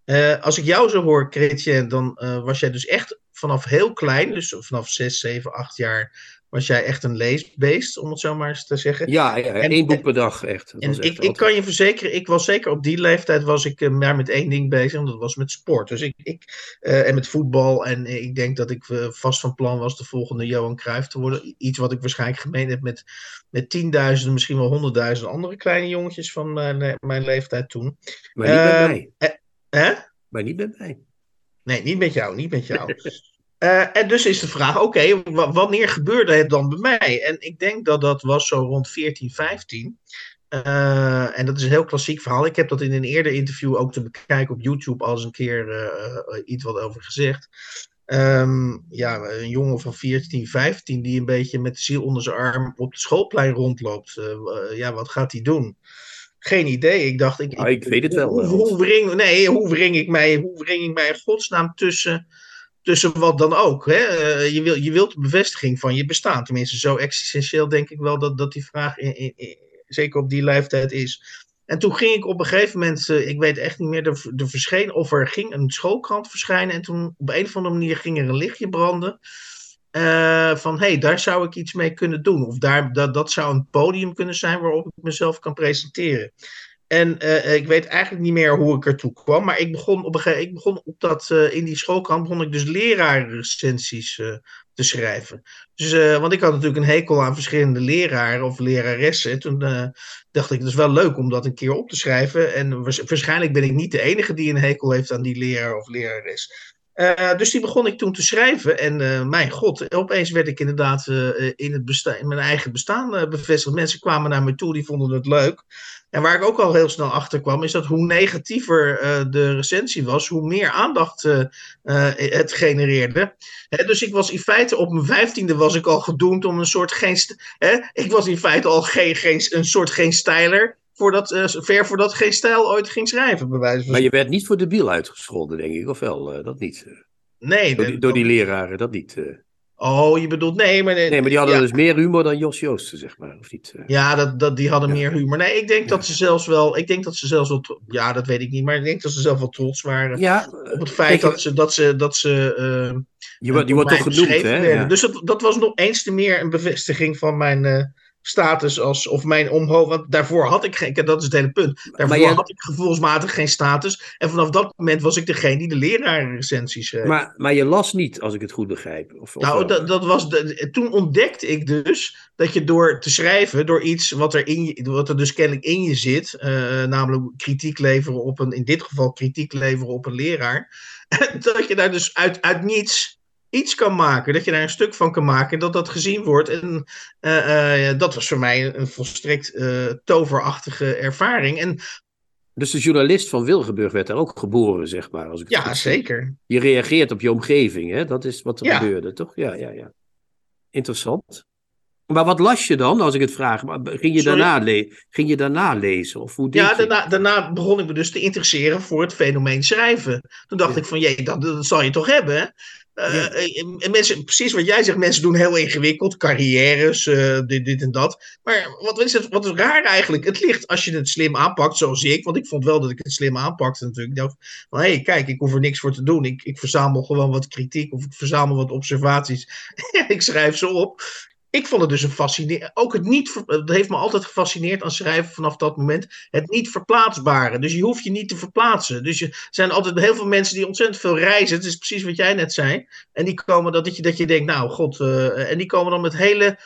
Eh, als ik jou zo hoor, Chrétien, dan was jij dus echt vanaf heel klein, dus vanaf 6, 7, 8 jaar, was jij echt een leesbeest, om het zo maar eens te zeggen. Ja, ja En- één boek per dag, echt. Dat En echt ik, ik kan je verzekeren, ik was zeker op die leeftijd was ik eh, maar met één ding bezig, en dat was met sport. Dus ik, ik eh, en met voetbal. En eh, ik denk dat ik eh, vast van plan was de volgende Johan Cruijff te worden. Iets wat ik waarschijnlijk gemeen heb met, met tienduizenden, misschien wel honderdduizenden andere kleine jongetjes van mijn, mijn leeftijd toen. Maar niet bij Eh, mij. Hè? Maar niet bij mij. Nee, niet met jou, niet met jou. [laughs] Eh, en dus is de vraag, oké, wa- wanneer gebeurde het dan bij mij? En ik denk dat dat was zo rond 14, 15. Uh, en dat is een heel klassiek verhaal. Ik heb dat in een eerder interview ook te bekijken op YouTube al eens een keer uh, iets wat over gezegd. Um, ja, een jongen van 14, 15 die een beetje met de ziel onder zijn arm op het schoolplein rondloopt. Ja, wat gaat hij doen? Geen idee. Ik dacht, ik, nou, ik, weet het wel. Hoe, hoe, wring, nee, hoe wring ik mij, hoe wring ik mij in godsnaam tussen, tussen wat dan ook? Hè? Uh, je, wil, je wilt bevestiging van je bestaan. Tenminste, zo existentieel denk ik wel dat, dat die vraag zeker op die leeftijd is. En toen ging ik op een gegeven moment, uh, ik weet echt niet meer, er, er verscheen, of er ging een schoolkrant verschijnen. En toen op een of andere manier ging er een lichtje branden. Uh, van hé, hey, daar zou ik iets mee kunnen doen. Of daar, dat, dat zou een podium kunnen zijn waarop ik mezelf kan presenteren. En uh, ik weet eigenlijk niet meer hoe ik ertoe kwam. Maar ik begon op, een ik begon op dat, uh, in die schoolkrant begon ik dus lerarenrecensies te schrijven. Dus, want ik had natuurlijk een hekel aan verschillende leraren of leraressen. En toen dacht ik, het is wel leuk om dat een keer op te schrijven. En waarschijnlijk ben ik niet de enige die een hekel heeft aan die leraar of lerares. Dus die begon ik toen te schrijven. En mijn god, opeens werd ik inderdaad in, het in mijn eigen bestaan bevestigd. Mensen kwamen naar me toe, die vonden het leuk. En waar ik ook al heel snel achter kwam, is dat hoe negatiever de recensie was, hoe meer aandacht het genereerde. Hè, dus ik was in feite op mijn vijftiende was ik al gedoemd om een soort geen. Hè, ik was in feite al geen, geen, een soort geen stijler voordat, ver voordat geen stijl ooit ging schrijven, bij wijze van Maar je werd niet voor de biel uitgescholden, denk ik, of wel? Dat niet. Nee. Door die, door die leraren, dat niet. Uh. Oh, je bedoelt, nee, maar... Nee, maar die hadden ja. dus meer humor dan Jos Joosten, zeg maar, of niet? Ja, dat, dat, die hadden ja. meer humor. Nee, ik denk ja. dat ze zelfs wel... Ik denk dat ze zelfs wel... Ja, dat weet ik niet, maar ik denk dat ze zelf wel trots waren op het feit dat ze... Dat ze, dat ze je, die wordt toch genoemd, hè? Dus dat, dat was nog eens te meer een bevestiging van mijn status als, of mijn omhoog, want daarvoor had ik geen, dat is het hele punt, daarvoor jij, had ik gevoelsmatig geen status en vanaf dat moment was ik degene die de lerarenrecensies schreef. Maar, maar je las niet, als ik het goed begrijp? Of, of nou, dat, dat was de, toen ontdekte ik dus dat je door te schrijven, door iets wat er, in je, wat er dus kennelijk in je zit, uh, namelijk kritiek leveren op een, in dit geval kritiek leveren op een leraar, [laughs] dat je daar dus uit, uit niets iets kan maken, dat je daar een stuk van kan maken, dat dat gezien wordt. En uh, uh, dat was voor mij een volstrekt uh, toverachtige ervaring. En, dus de journalist van Wilgenburg werd daar ook geboren, zeg maar. Als ik ja, zeker. Je reageert op je omgeving, hè? dat is wat er ja. gebeurde, toch? Ja, ja, ja. Interessant. Maar wat las je dan, als ik het vraag? Ging je, daarna, le ging je daarna lezen? Of hoe ja, daarna, daarna, begon ik me dus te interesseren voor het fenomeen schrijven. Toen dacht ja. ik van, jee, dat, dat zal je toch hebben? Uh, en mensen, precies wat jij zegt, mensen doen heel ingewikkeld, carrières, uh, dit, dit en dat. Maar wat is, het, wat is raar eigenlijk? Het ligt als je het slim aanpakt, zoals ik, want ik vond wel dat ik het slim aanpakte natuurlijk. Ik dacht van, hé, hey, kijk, ik hoef er niks voor te doen. Ik, ik verzamel gewoon wat kritiek of ik verzamel wat observaties. [laughs] ik schrijf ze op ik vond het dus een fascinerend. Ook het niet. Dat heeft me altijd gefascineerd aan schrijven vanaf dat moment. Het niet verplaatsbare. Dus je hoeft je niet te verplaatsen. Dus er zijn altijd heel veel mensen die ontzettend veel reizen. Het is precies wat jij net zei. En die komen dat, dat, je, dat je denkt, nou god. Uh, en die komen dan met hele.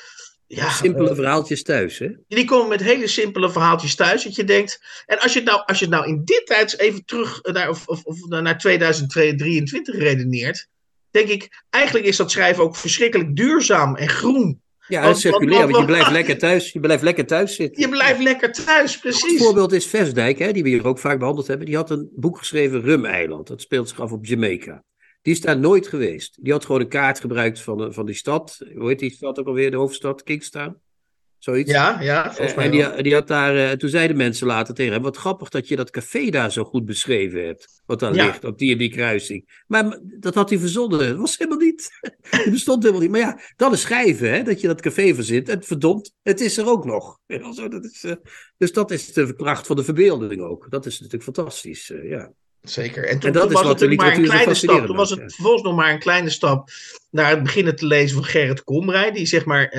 Ja, simpele uh, verhaaltjes thuis, hè? Die komen met hele simpele verhaaltjes thuis. Dat je denkt. En als je het nou, als je het nou in dit tijd even terug naar, of, of, of naar 2023 redeneert. Denk ik, eigenlijk is dat schrijven ook verschrikkelijk duurzaam en groen. Ja, want, circulair, want, want, je blijft lekker thuis. Je blijft lekker thuis zitten. Je blijft lekker thuis, precies. Een voorbeeld is Versdijk, hè, die we hier ook vaak behandeld hebben. Die had een boek geschreven, Rum-eiland. Dat speelt zich af op Jamaica. Die is daar nooit geweest. Die had gewoon een kaart gebruikt van, van die stad. Hoe heet die stad ook alweer, de hoofdstad, Kingstown? Zoiets. Ja, ja, volgens mij En die, die, had daar, uh, toen zeiden mensen later tegen hem, wat grappig dat je dat café daar zo goed beschreven hebt. Wat daar ja. ligt, op die en die kruising. Maar dat had hij verzonnen. Dat was helemaal niet. [laughs] Het bestond helemaal niet. Maar ja, dat is schrijven, hè, dat je dat café verzint. En verdomd, het is er ook nog. [laughs] dat is, uh, dus dat is de kracht van de verbeelding ook. Dat is natuurlijk fantastisch, uh, ja. Zeker. En toen, en toen was het natuurlijk maar een kleine stap. Toen was het vervolgens nog maar een kleine stap naar het beginnen te lezen van Gerrit Komrij. Die zeg maar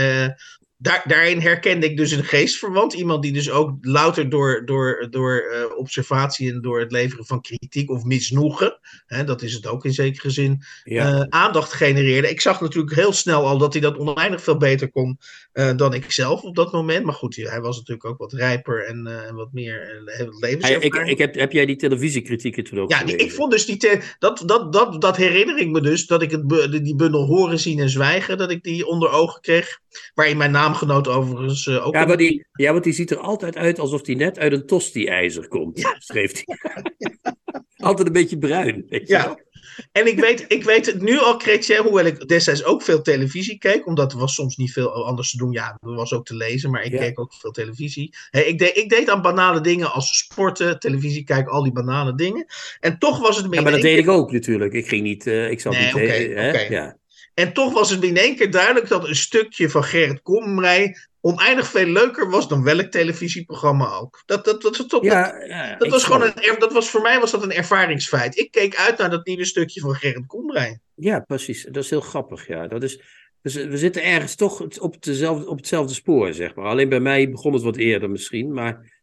daar, daarin herkende ik dus een geestverwant. Iemand die dus ook louter door, door, door uh, observatie en door het leveren van kritiek of misnoegen, hè, dat is het ook in zekere zin, ja. uh, aandacht genereerde. Ik zag natuurlijk heel snel al dat hij dat oneindig veel beter kon uh, dan ik zelf op dat moment. Maar goed, hij was natuurlijk ook wat rijper en, wat meer levenservaring. Ik, ik heb, heb jij die televisiekritieken toen ook Ja, die, ik vond dus die, te, dat, dat, dat, dat herinner ik me dus, dat ik het, die bundel Horen, Zien en Zwijgen, dat ik die onder ogen kreeg. Waarin mijn naamgenoot overigens uh, ook... Ja, maar die, ja, want die ziet er altijd uit alsof hij net uit een tosti-ijzer komt, ja. schreef hij. [laughs] altijd een beetje bruin, weet je ja. Wel? En ik weet, ik weet het nu al, Chrétien, hoewel ik destijds ook veel televisie keek, omdat er was soms niet veel anders te doen. Ja, er was ook te lezen, maar ik keek ook veel televisie. ik, deed, ik deed aan banale dingen als sporten, televisie kijken, al die banale dingen. En toch was het meer. Ja, maar dat deed ik ook natuurlijk. Ik ging niet, uh, ik zat nee, niet. Okay. Ja. En toch was het in één keer duidelijk dat een stukje van Gerrit Komrij oneindig veel leuker was dan welk televisieprogramma ook. Dat, dat, dat, dat, ja, ja, dat was gewoon een, dat was, voor mij was dat een ervaringsfeit. Ik keek uit naar dat nieuwe stukje van Gerrit Komrij. Ja, precies. Dat is heel grappig. Ja. Dat is, dus we zitten ergens toch op, dezelfde, op hetzelfde spoor, zeg maar. Alleen bij mij begon het wat eerder misschien, maar...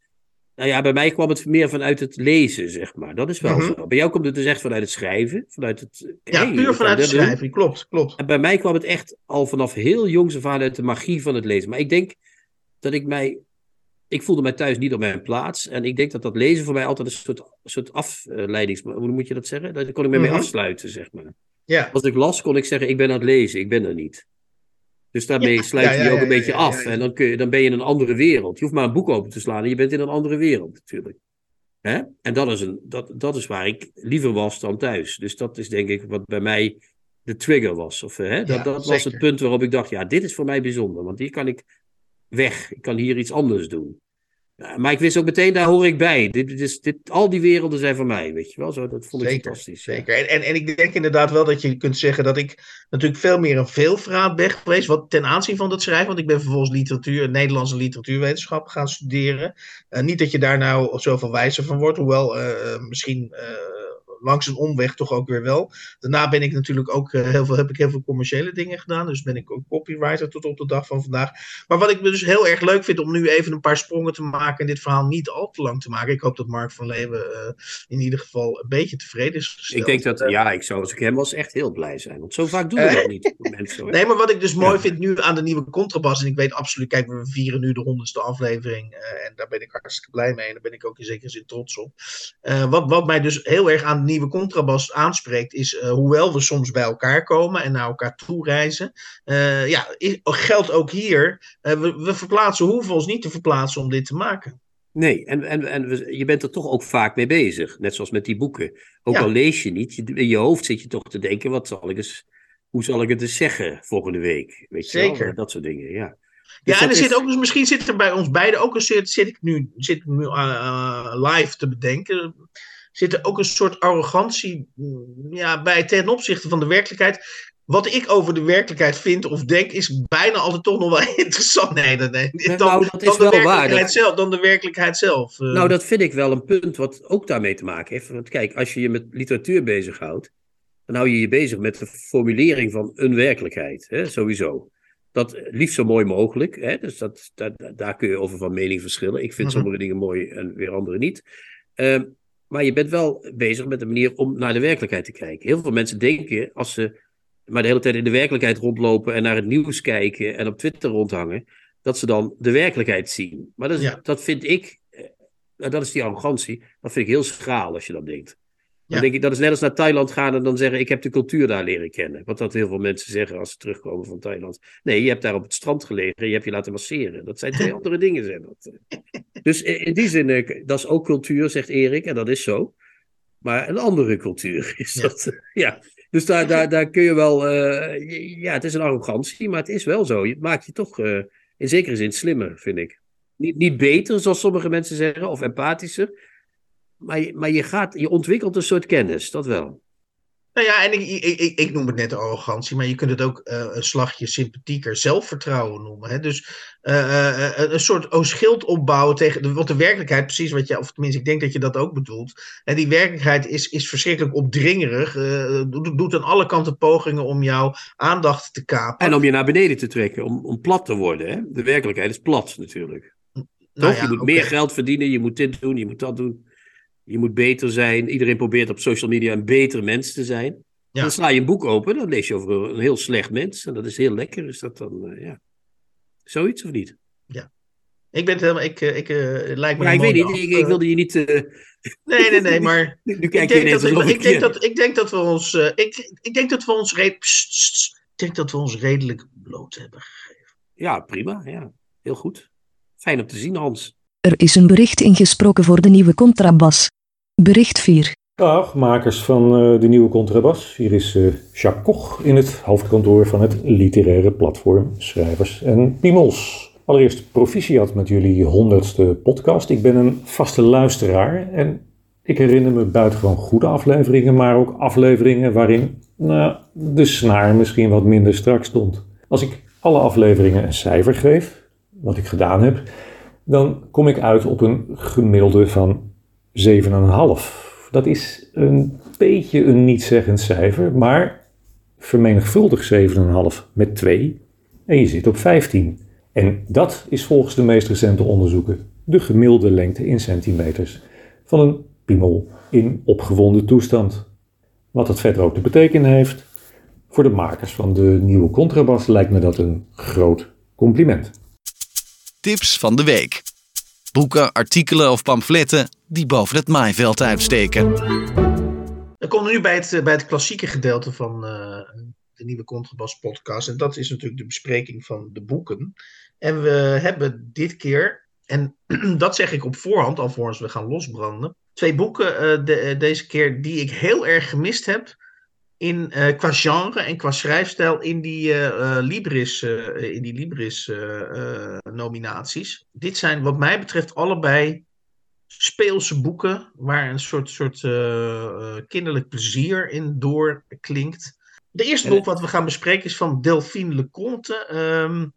Nou ja, bij mij kwam het meer vanuit het lezen, zeg maar. Dat is wel Mhm. zo. Bij jou komt het dus echt vanuit het schrijven. Vanuit het, Ja, hey, puur vanuit het doen. schrijven, klopt, klopt. En bij mij kwam het echt al vanaf heel jongs af aan uit de magie van het lezen. Maar ik denk dat ik mij. Ik voelde mij thuis niet op mijn plaats. En ik denk dat dat lezen voor mij altijd een soort, soort afleidings. Hoe moet je dat zeggen? Daar kon ik me mee Mhm. afsluiten, zeg maar. Ja, Als ik las, kon ik zeggen: Ik ben aan het lezen, ik ben er niet. Dus daarmee Ja, sluit je je ook een beetje af. En dan, kun je, dan ben je in een andere wereld. Je hoeft maar een boek open te slaan en je bent in een andere wereld, natuurlijk. Hè? En dat is, een, dat, dat is waar ik liever was dan thuis. Dus dat is denk ik wat bij mij de trigger was. Of, hè? Dat, dat was het punt waarop ik dacht: ja, dit is voor mij bijzonder. Want hier kan ik weg. Ik kan hier iets anders doen. Maar ik wist ook meteen, daar hoor ik bij. Dit, dit is, dit, al die werelden zijn van mij, weet je wel. Zo, dat vond ik Zeker, fantastisch. ja. zeker. En, en, en ik denk inderdaad wel dat je kunt zeggen dat ik natuurlijk veel meer een veelvraat ben geweest. Wat ten aanzien van dat schrijven. Want ik ben vervolgens literatuur, Nederlandse literatuurwetenschap gaan studeren. Eh, niet dat je daar nou zoveel wijzer van wordt. Hoewel eh, misschien eh, langs een omweg toch ook weer wel. Daarna ben ik natuurlijk ook eh, heel veel, heb ik heel veel commerciële dingen gedaan. Dus ben ik ook copywriter tot op de dag van vandaag. Maar wat ik dus heel erg leuk vind om nu even een paar sprongen te maken. En dit verhaal niet al te lang te maken. Ik hoop dat Mark van Leeuwen eh, in ieder geval een beetje tevreden is gesteld. Ik denk dat, ja, ik zou als ik hem was echt heel blij zijn. Want zo vaak doen we Eh, dat niet. Mensen. [laughs] Nee, maar wat ik dus mooi Ja. vind nu aan de nieuwe contrabas, en ik weet absoluut, kijk, we vieren nu de honderdste aflevering, eh, en daar ben ik hartstikke blij mee, en daar ben ik ook in zekere zin trots op. Eh, wat, wat mij dus heel erg aan de nieuwe contrabas aanspreekt, is eh, hoewel we soms bij elkaar komen en naar elkaar toe reizen, eh, ja, is- geldt ook hier, eh, we, we verplaatsen, hoeven ons niet te verplaatsen om dit te maken. Nee, en, en, en we- je bent er toch ook vaak mee bezig. Net zoals met die boeken. Ook Ja. al lees je niet, je, in je hoofd zit je toch te denken: wat zal ik eens, hoe zal ik het eens zeggen volgende week? Weet je wel? Dat soort dingen, ja. Ja, Dus en er zit ook, misschien zit er bij ons beiden ook een soort, zit ik nu, zit ik nu live te bedenken, zit er ook een soort arrogantie mm, ja, bij ten opzichte van de werkelijkheid. Wat ik over de werkelijkheid vind of denk, is bijna altijd toch nog wel [laughs] interessant. Nee, nee, nee. Nou, Dan, dat is dan, de wel waar, dat- zelf, dan de werkelijkheid zelf. eh. Nou, dat vind ik wel een punt wat ook daarmee te maken heeft. Want kijk, als je je met literatuur bezighoudt, dan hou je je bezig met de formulering van een werkelijkheid, hè, sowieso. Dat liefst zo mooi mogelijk, hè, dus dat, dat, daar kun je over van mening verschillen. Ik vind Mhm. sommige dingen mooi en weer andere niet. Ehm, maar je bent wel bezig met een manier om naar de werkelijkheid te kijken. Heel veel mensen denken, als ze maar de hele tijd in de werkelijkheid rondlopen en naar het nieuws kijken en op Twitter rondhangen, dat ze dan de werkelijkheid zien. Maar dat, is, Ja. dat vind ik, eh, nou, dat is die arrogantie, dat vind ik heel schraal als je dat denkt. Dan denk ik, dat is net als naar Thailand gaan en dan zeggen, ik heb de cultuur daar leren kennen. Wat dat heel veel mensen zeggen als ze terugkomen van Thailand. Nee, je hebt daar op het strand gelegen, je hebt je laten masseren. Dat zijn twee [laughs] andere dingen. Zijn dat. Dus in die zin, eh, dat is ook cultuur, zegt Erik, en dat is zo. Maar een andere cultuur [laughs] is dat. Ja. Dus daar, daar, daar kun je wel. eh, ja, het is een arrogantie, maar het is wel zo. Het maakt je toch eh, in zekere zin slimmer, vind ik. Niet, niet beter, zoals sommige mensen zeggen, of empathischer. Maar, je, maar je, gaat, je ontwikkelt een soort kennis, dat wel. Nou ja, en ik, ik, ik, ik noem het net arrogantie, maar je kunt het ook eh, een slagje sympathieker zelfvertrouwen noemen. Hè? Dus eh, eh, eh, een soort oh, schild opbouwen tegen de, wat de werkelijkheid, precies wat je, of tenminste, ik denk dat je dat ook bedoelt. En die werkelijkheid is, is verschrikkelijk opdringerig, doet, doet aan alle kanten pogingen om jouw aandacht te kapen. En om je naar beneden te trekken, om, om plat te worden. Hè? De werkelijkheid is plat natuurlijk. Nou Toch? ja, je moet meer geld verdienen, je moet dit doen, je moet dat doen. Je moet beter zijn. Iedereen probeert op social media een beter mens te zijn. Ja. Dan sla je een boek open, dan lees je over een heel slecht mens. En dat is heel lekker. Is dat dan, eh, ja. Zoiets of niet? Ik ben het helemaal, ik, eh, ik eh, lijkt me Ja, ik weet niet. Ik, ik wilde je niet. eh, [laughs] Nee, nee, nee, maar [laughs] nu nu ik kijk je denk, ineens dat, ik, ik, denk je- dat, ik denk dat we ons. ik, ik denk dat we ons. Ik denk dat we ons redelijk bloot hebben. Ja, prima. Ja. Heel goed. Fijn om te zien, Hans. Er is een bericht ingesproken voor de nieuwe contrabas. Bericht 4. Dag, makers van eh, de nieuwe Contrabas. Hier is eh, Jacques Koch in het hoofdkantoor van het literaire platform Schrijvers en Piemels. Allereerst proficiat met jullie honderdste podcast. Ik ben een vaste luisteraar en ik herinner me buitengewoon goede afleveringen, maar ook afleveringen waarin nou, de snaar misschien wat minder strak stond. Als ik alle afleveringen een cijfer geef, wat ik gedaan heb, dan kom ik uit op een gemiddelde van 7,5. Dat is een beetje een niet-zeggend cijfer, maar vermenigvuldig 7,5 met 2 en je zit op 15. En dat is volgens de meest recente onderzoeken de gemiddelde lengte in centimeters van een piemel in opgewonden toestand. Wat dat verder ook te betekenen heeft, voor de makers van de nieuwe contrabas lijkt me dat een groot compliment. Tips van de week. Boeken, artikelen of pamfletten die boven het maaiveld uitsteken. Dan komen we nu bij het, bij het klassieke gedeelte van uh, de nieuwe Contrabas podcast. En dat is natuurlijk de bespreking van de boeken. En we hebben dit keer, en [clears throat] dat zeg ik op voorhand, alvorens we gaan losbranden, twee boeken de, deze keer die ik heel erg gemist heb in, qua genre en qua schrijfstijl in die Libris, in die Libris nominaties. Dit zijn wat mij betreft allebei speelse boeken waar een soort, soort kinderlijk plezier in doorklinkt. De eerste boek wat we gaan bespreken is van Delphine Leconte. Um,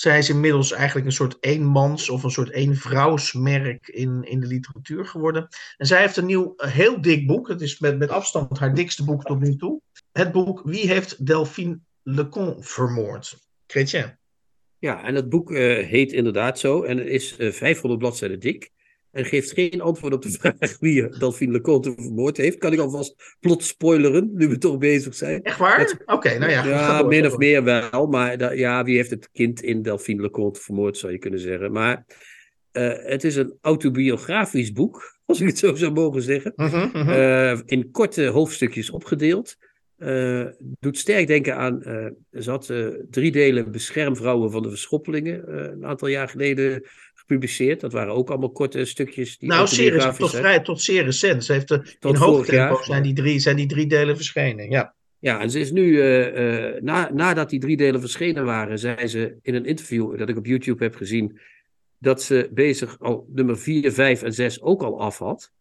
zij is inmiddels eigenlijk een soort eenmans of een soort eenvrouwsmerk in, in de literatuur geworden. En zij heeft een nieuw, heel dik boek. Het is met, met afstand haar dikste boek tot nu toe. Het boek Wie heeft Delphine Lecon vermoord? Chrétien. Ja, en het boek uh, heet inderdaad zo en het is uh, 500 bladzijden dik. En geeft geen antwoord op de vraag wie Delphine Leconte vermoord heeft. Kan ik alvast plot spoileren, nu we toch bezig zijn. Echt waar? Oké, nou ja. Ja, min of meer wel. Maar da, ja, wie heeft het kind in Delphine Leconte vermoord, zou je kunnen zeggen. Maar uh, het is een autobiografisch boek, [laughs] als ik het zo zou mogen zeggen. Uh -huh, uh -huh. Uh, in korte hoofdstukjes opgedeeld. Uh, doet sterk denken aan. Ze had drie delen Beschermvrouwen van de Verschoppelingen. een aantal jaar geleden gepubliceerd. Dat waren ook allemaal korte stukjes. Die nou, tot, vrij, tot zeer recent. Ze heeft er, in hoofdtempo zijn die, drie, zijn die drie delen verschenen. Ja. Ja, en ze is nu, na, nadat die drie delen verschenen waren, zei ze in een interview dat ik op YouTube heb gezien, dat ze bezig al nummer 4, 5 en 6 ook al af had.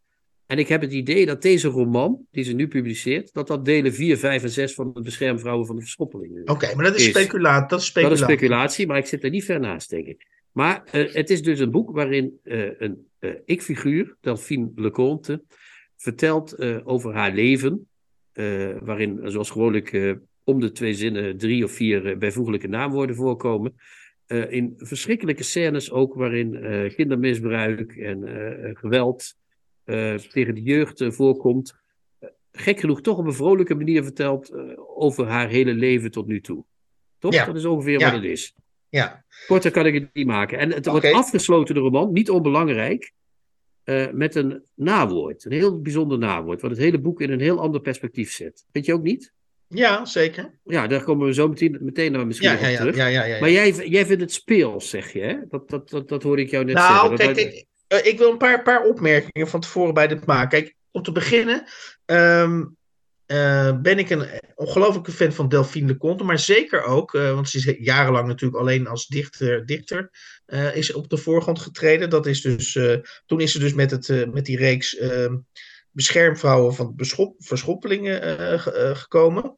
En ik heb het idee dat deze roman, die ze nu publiceert, dat dat delen 4, 5 en 6 van de beschermvrouwen van de verschoppelingen Oké, okay, maar dat is, speculatie, dat is speculatie. Dat is speculatie, maar ik zit er niet ver naast, denk ik. Maar uh, het is dus een boek waarin uh, een uh, ik-figuur, Delphine Leconte, vertelt over haar leven. waarin, zoals gewoonlijk, om de twee zinnen drie of vier bijvoeglijke naamwoorden voorkomen. in verschrikkelijke scènes ook, waarin kindermisbruik en geweld tegen de jeugd voorkomt. Gek genoeg toch op een vrolijke manier vertelt over haar hele leven tot nu toe. Toch? Ja. Dat is ongeveer Ja. wat het is. Ja, Korter kan ik het niet maken. En het wordt afgesloten, de roman, niet onbelangrijk, eh, met een nawoord. Een heel bijzonder nawoord, wat het hele boek in een heel ander perspectief zet. Vind je ook niet? ja zeker. Ja, daar komen we zo meteen, meteen naar misschien Ja, ja, op ja, terug. ja, ja, ja, ja. Maar jij, jij vindt het speels, zeg je, hè? Dat, dat, dat, dat hoorde ik jou net Nou, zeggen. kijk, Dat- kijk eh, ik wil een paar, paar opmerkingen van tevoren bij dit maken. Kijk, om te beginnen ehm, eh, ben ik een ongelofelijke fan van Delphine Leconte, maar zeker ook, eh, want ze is jarenlang natuurlijk alleen als dichter, dichter eh, is op de voorgrond getreden. Dat is dus, toen is ze dus met, het, met die reeks ehm, beschermvrouwen van beschop, verschoppelingen ge- gekomen.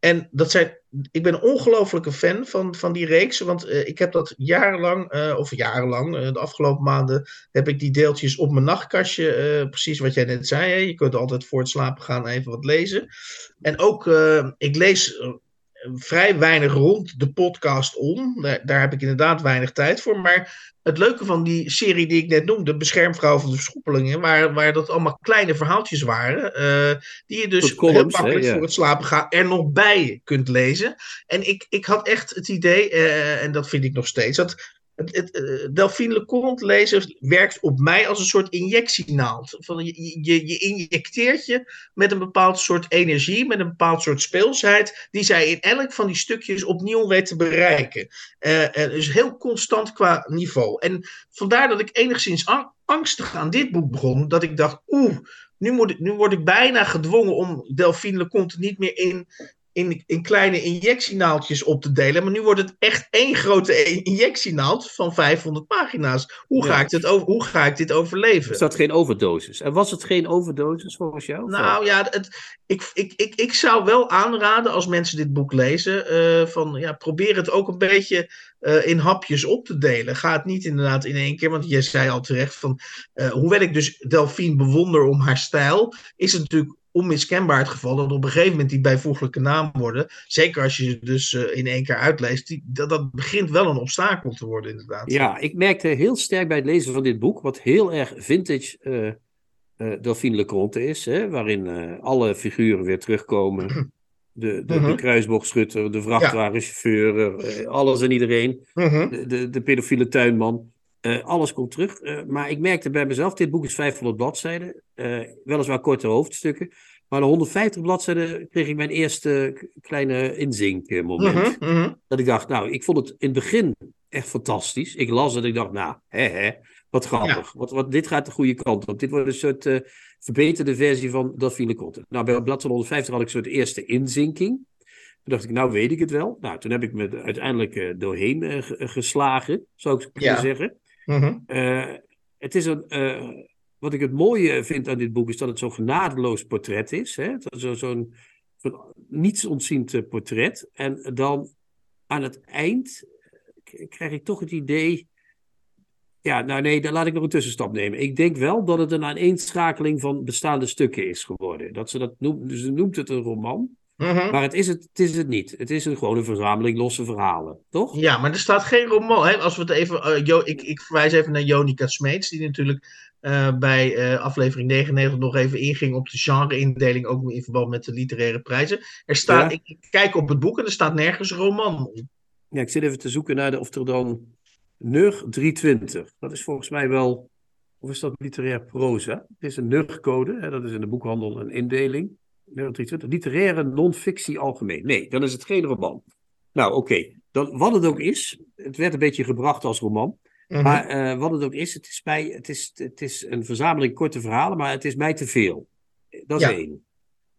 En dat zijn, ik ben een ongelofelijke fan van, van die reeks, want eh, ik heb dat jarenlang, eh, of jarenlang, eh, de afgelopen maanden, heb ik die deeltjes op mijn nachtkastje, precies wat jij net zei. Hè? Je kunt altijd voor het slapen gaan even wat lezen. En ook, ik lees vrij weinig rond de podcast om. Daar, daar heb ik inderdaad weinig tijd voor. Maar het leuke van die serie die ik net noemde, Beschermvrouw van de Verschoppelingen, waar, waar dat allemaal kleine verhaaltjes waren, eh, die je dus columns, heel makkelijk ja. voor het slapen gaan er nog bij kunt lezen. En ik, ik had echt het idee, eh, en dat vind ik nog steeds, dat het, het, uh, Delphine Leconte lezen werkt op mij als een soort injectienaald. Van, je, je, je injecteert je met een bepaald soort energie, met een bepaald soort speelsheid, die zij in elk van die stukjes opnieuw weet te bereiken. Uh, dus heel constant qua niveau. En vandaar dat ik enigszins angstig aan dit boek begon, dat ik dacht, oeh, nu, moet ik, nu word ik bijna gedwongen om Delphine Leconte niet meer in in, in kleine injectienaaltjes op te delen. Maar nu wordt het echt één grote injectienaald van 500 pagina's. Hoe ga, ik, dit over, hoe ga ik dit overleven? Is dat geen overdosis? En was het geen overdosis volgens jou? Nou ja, het, ik, ik, ik, ik zou wel aanraden als mensen dit boek lezen. Uh, van, ja, probeer het ook een beetje uh, in hapjes op te delen. Ga het niet inderdaad in één keer. Want je zei al terecht van. Uh, hoewel ik dus Delphine bewonder om haar stijl. Is het natuurlijk onmiskenbaar het geval dat op een gegeven moment die bijvoeglijke naam worden, zeker als je ze dus uh, in één keer uitleest, die, dat, dat begint wel een obstakel te worden inderdaad. Ja, ik merkte heel sterk bij het lezen van dit boek, wat heel erg vintage uh, uh, Delphine Leconte is, hè, waarin alle figuren weer terugkomen. [clears throat] De, de, uh -huh. de kruisboogschutter, de vrachtwagenchauffeur, alles en iedereen, -huh. de, de, de pedofiele tuinman. Uh, alles komt terug. Uh, maar ik merkte bij mezelf, dit boek is 500 bladzijden. Uh, weliswaar korte hoofdstukken. Maar de 150 bladzijden kreeg ik mijn eerste kleine inzinkmoment. -huh, -huh. Dat ik dacht, nou, ik vond het in het begin echt fantastisch. Ik las het en ik dacht, nou, hè, hè, wat grappig. Ja. Wat, wat, dit gaat de goede kant op. Dit wordt een soort verbeterde versie van Delphine Content. Nou, bij bladzijde 150 had ik een soort eerste inzinking. Toen dacht ik, nou weet ik het wel. Nou, toen heb ik me uiteindelijk doorheen geslagen, zou ik kunnen ja. zeggen. Mm-hmm. Uh, het is een, uh, wat ik het mooie vind aan dit boek is dat het zo'n genadeloos portret is. Zo'n zo zo niets portret. En dan aan het eind krijg ik toch het idee. Ja, nou nee, dan laat ik nog een tussenstap nemen. Ik denk wel dat het een aaneenschakeling van bestaande stukken is geworden. Dat ze dat noemt, ze noemt het een roman. Mm-hmm. Maar het is het, het is het niet. Het is een, gewoon een verzameling losse verhalen, toch? Ja, maar er staat geen roman. Hè? Als we het even. Uh, jo, ik, ik verwijs even naar Jonica Smeets, die natuurlijk uh, bij uh, aflevering 99 nog even inging op de genre-indeling, ook in verband met de literaire prijzen. Er staat, ja. ik, ik, kijk op het boek en er staat nergens roman op. Ja, ik zit even te zoeken naar de, of er dan. NUG 320. Dat is volgens mij wel. Of is dat literair proza? Het is een NUG-code, dat is in de boekhandel een indeling. 23, literaire non-fictie algemeen. Nee, dan is het geen roman. Nou, oké. Okay. Wat het ook is, het werd een beetje gebracht als roman. Mm-hmm. Maar uh, wat het ook is, het is, mij, het, is, het is een verzameling korte verhalen, maar het is mij te veel. Dat is ja. één.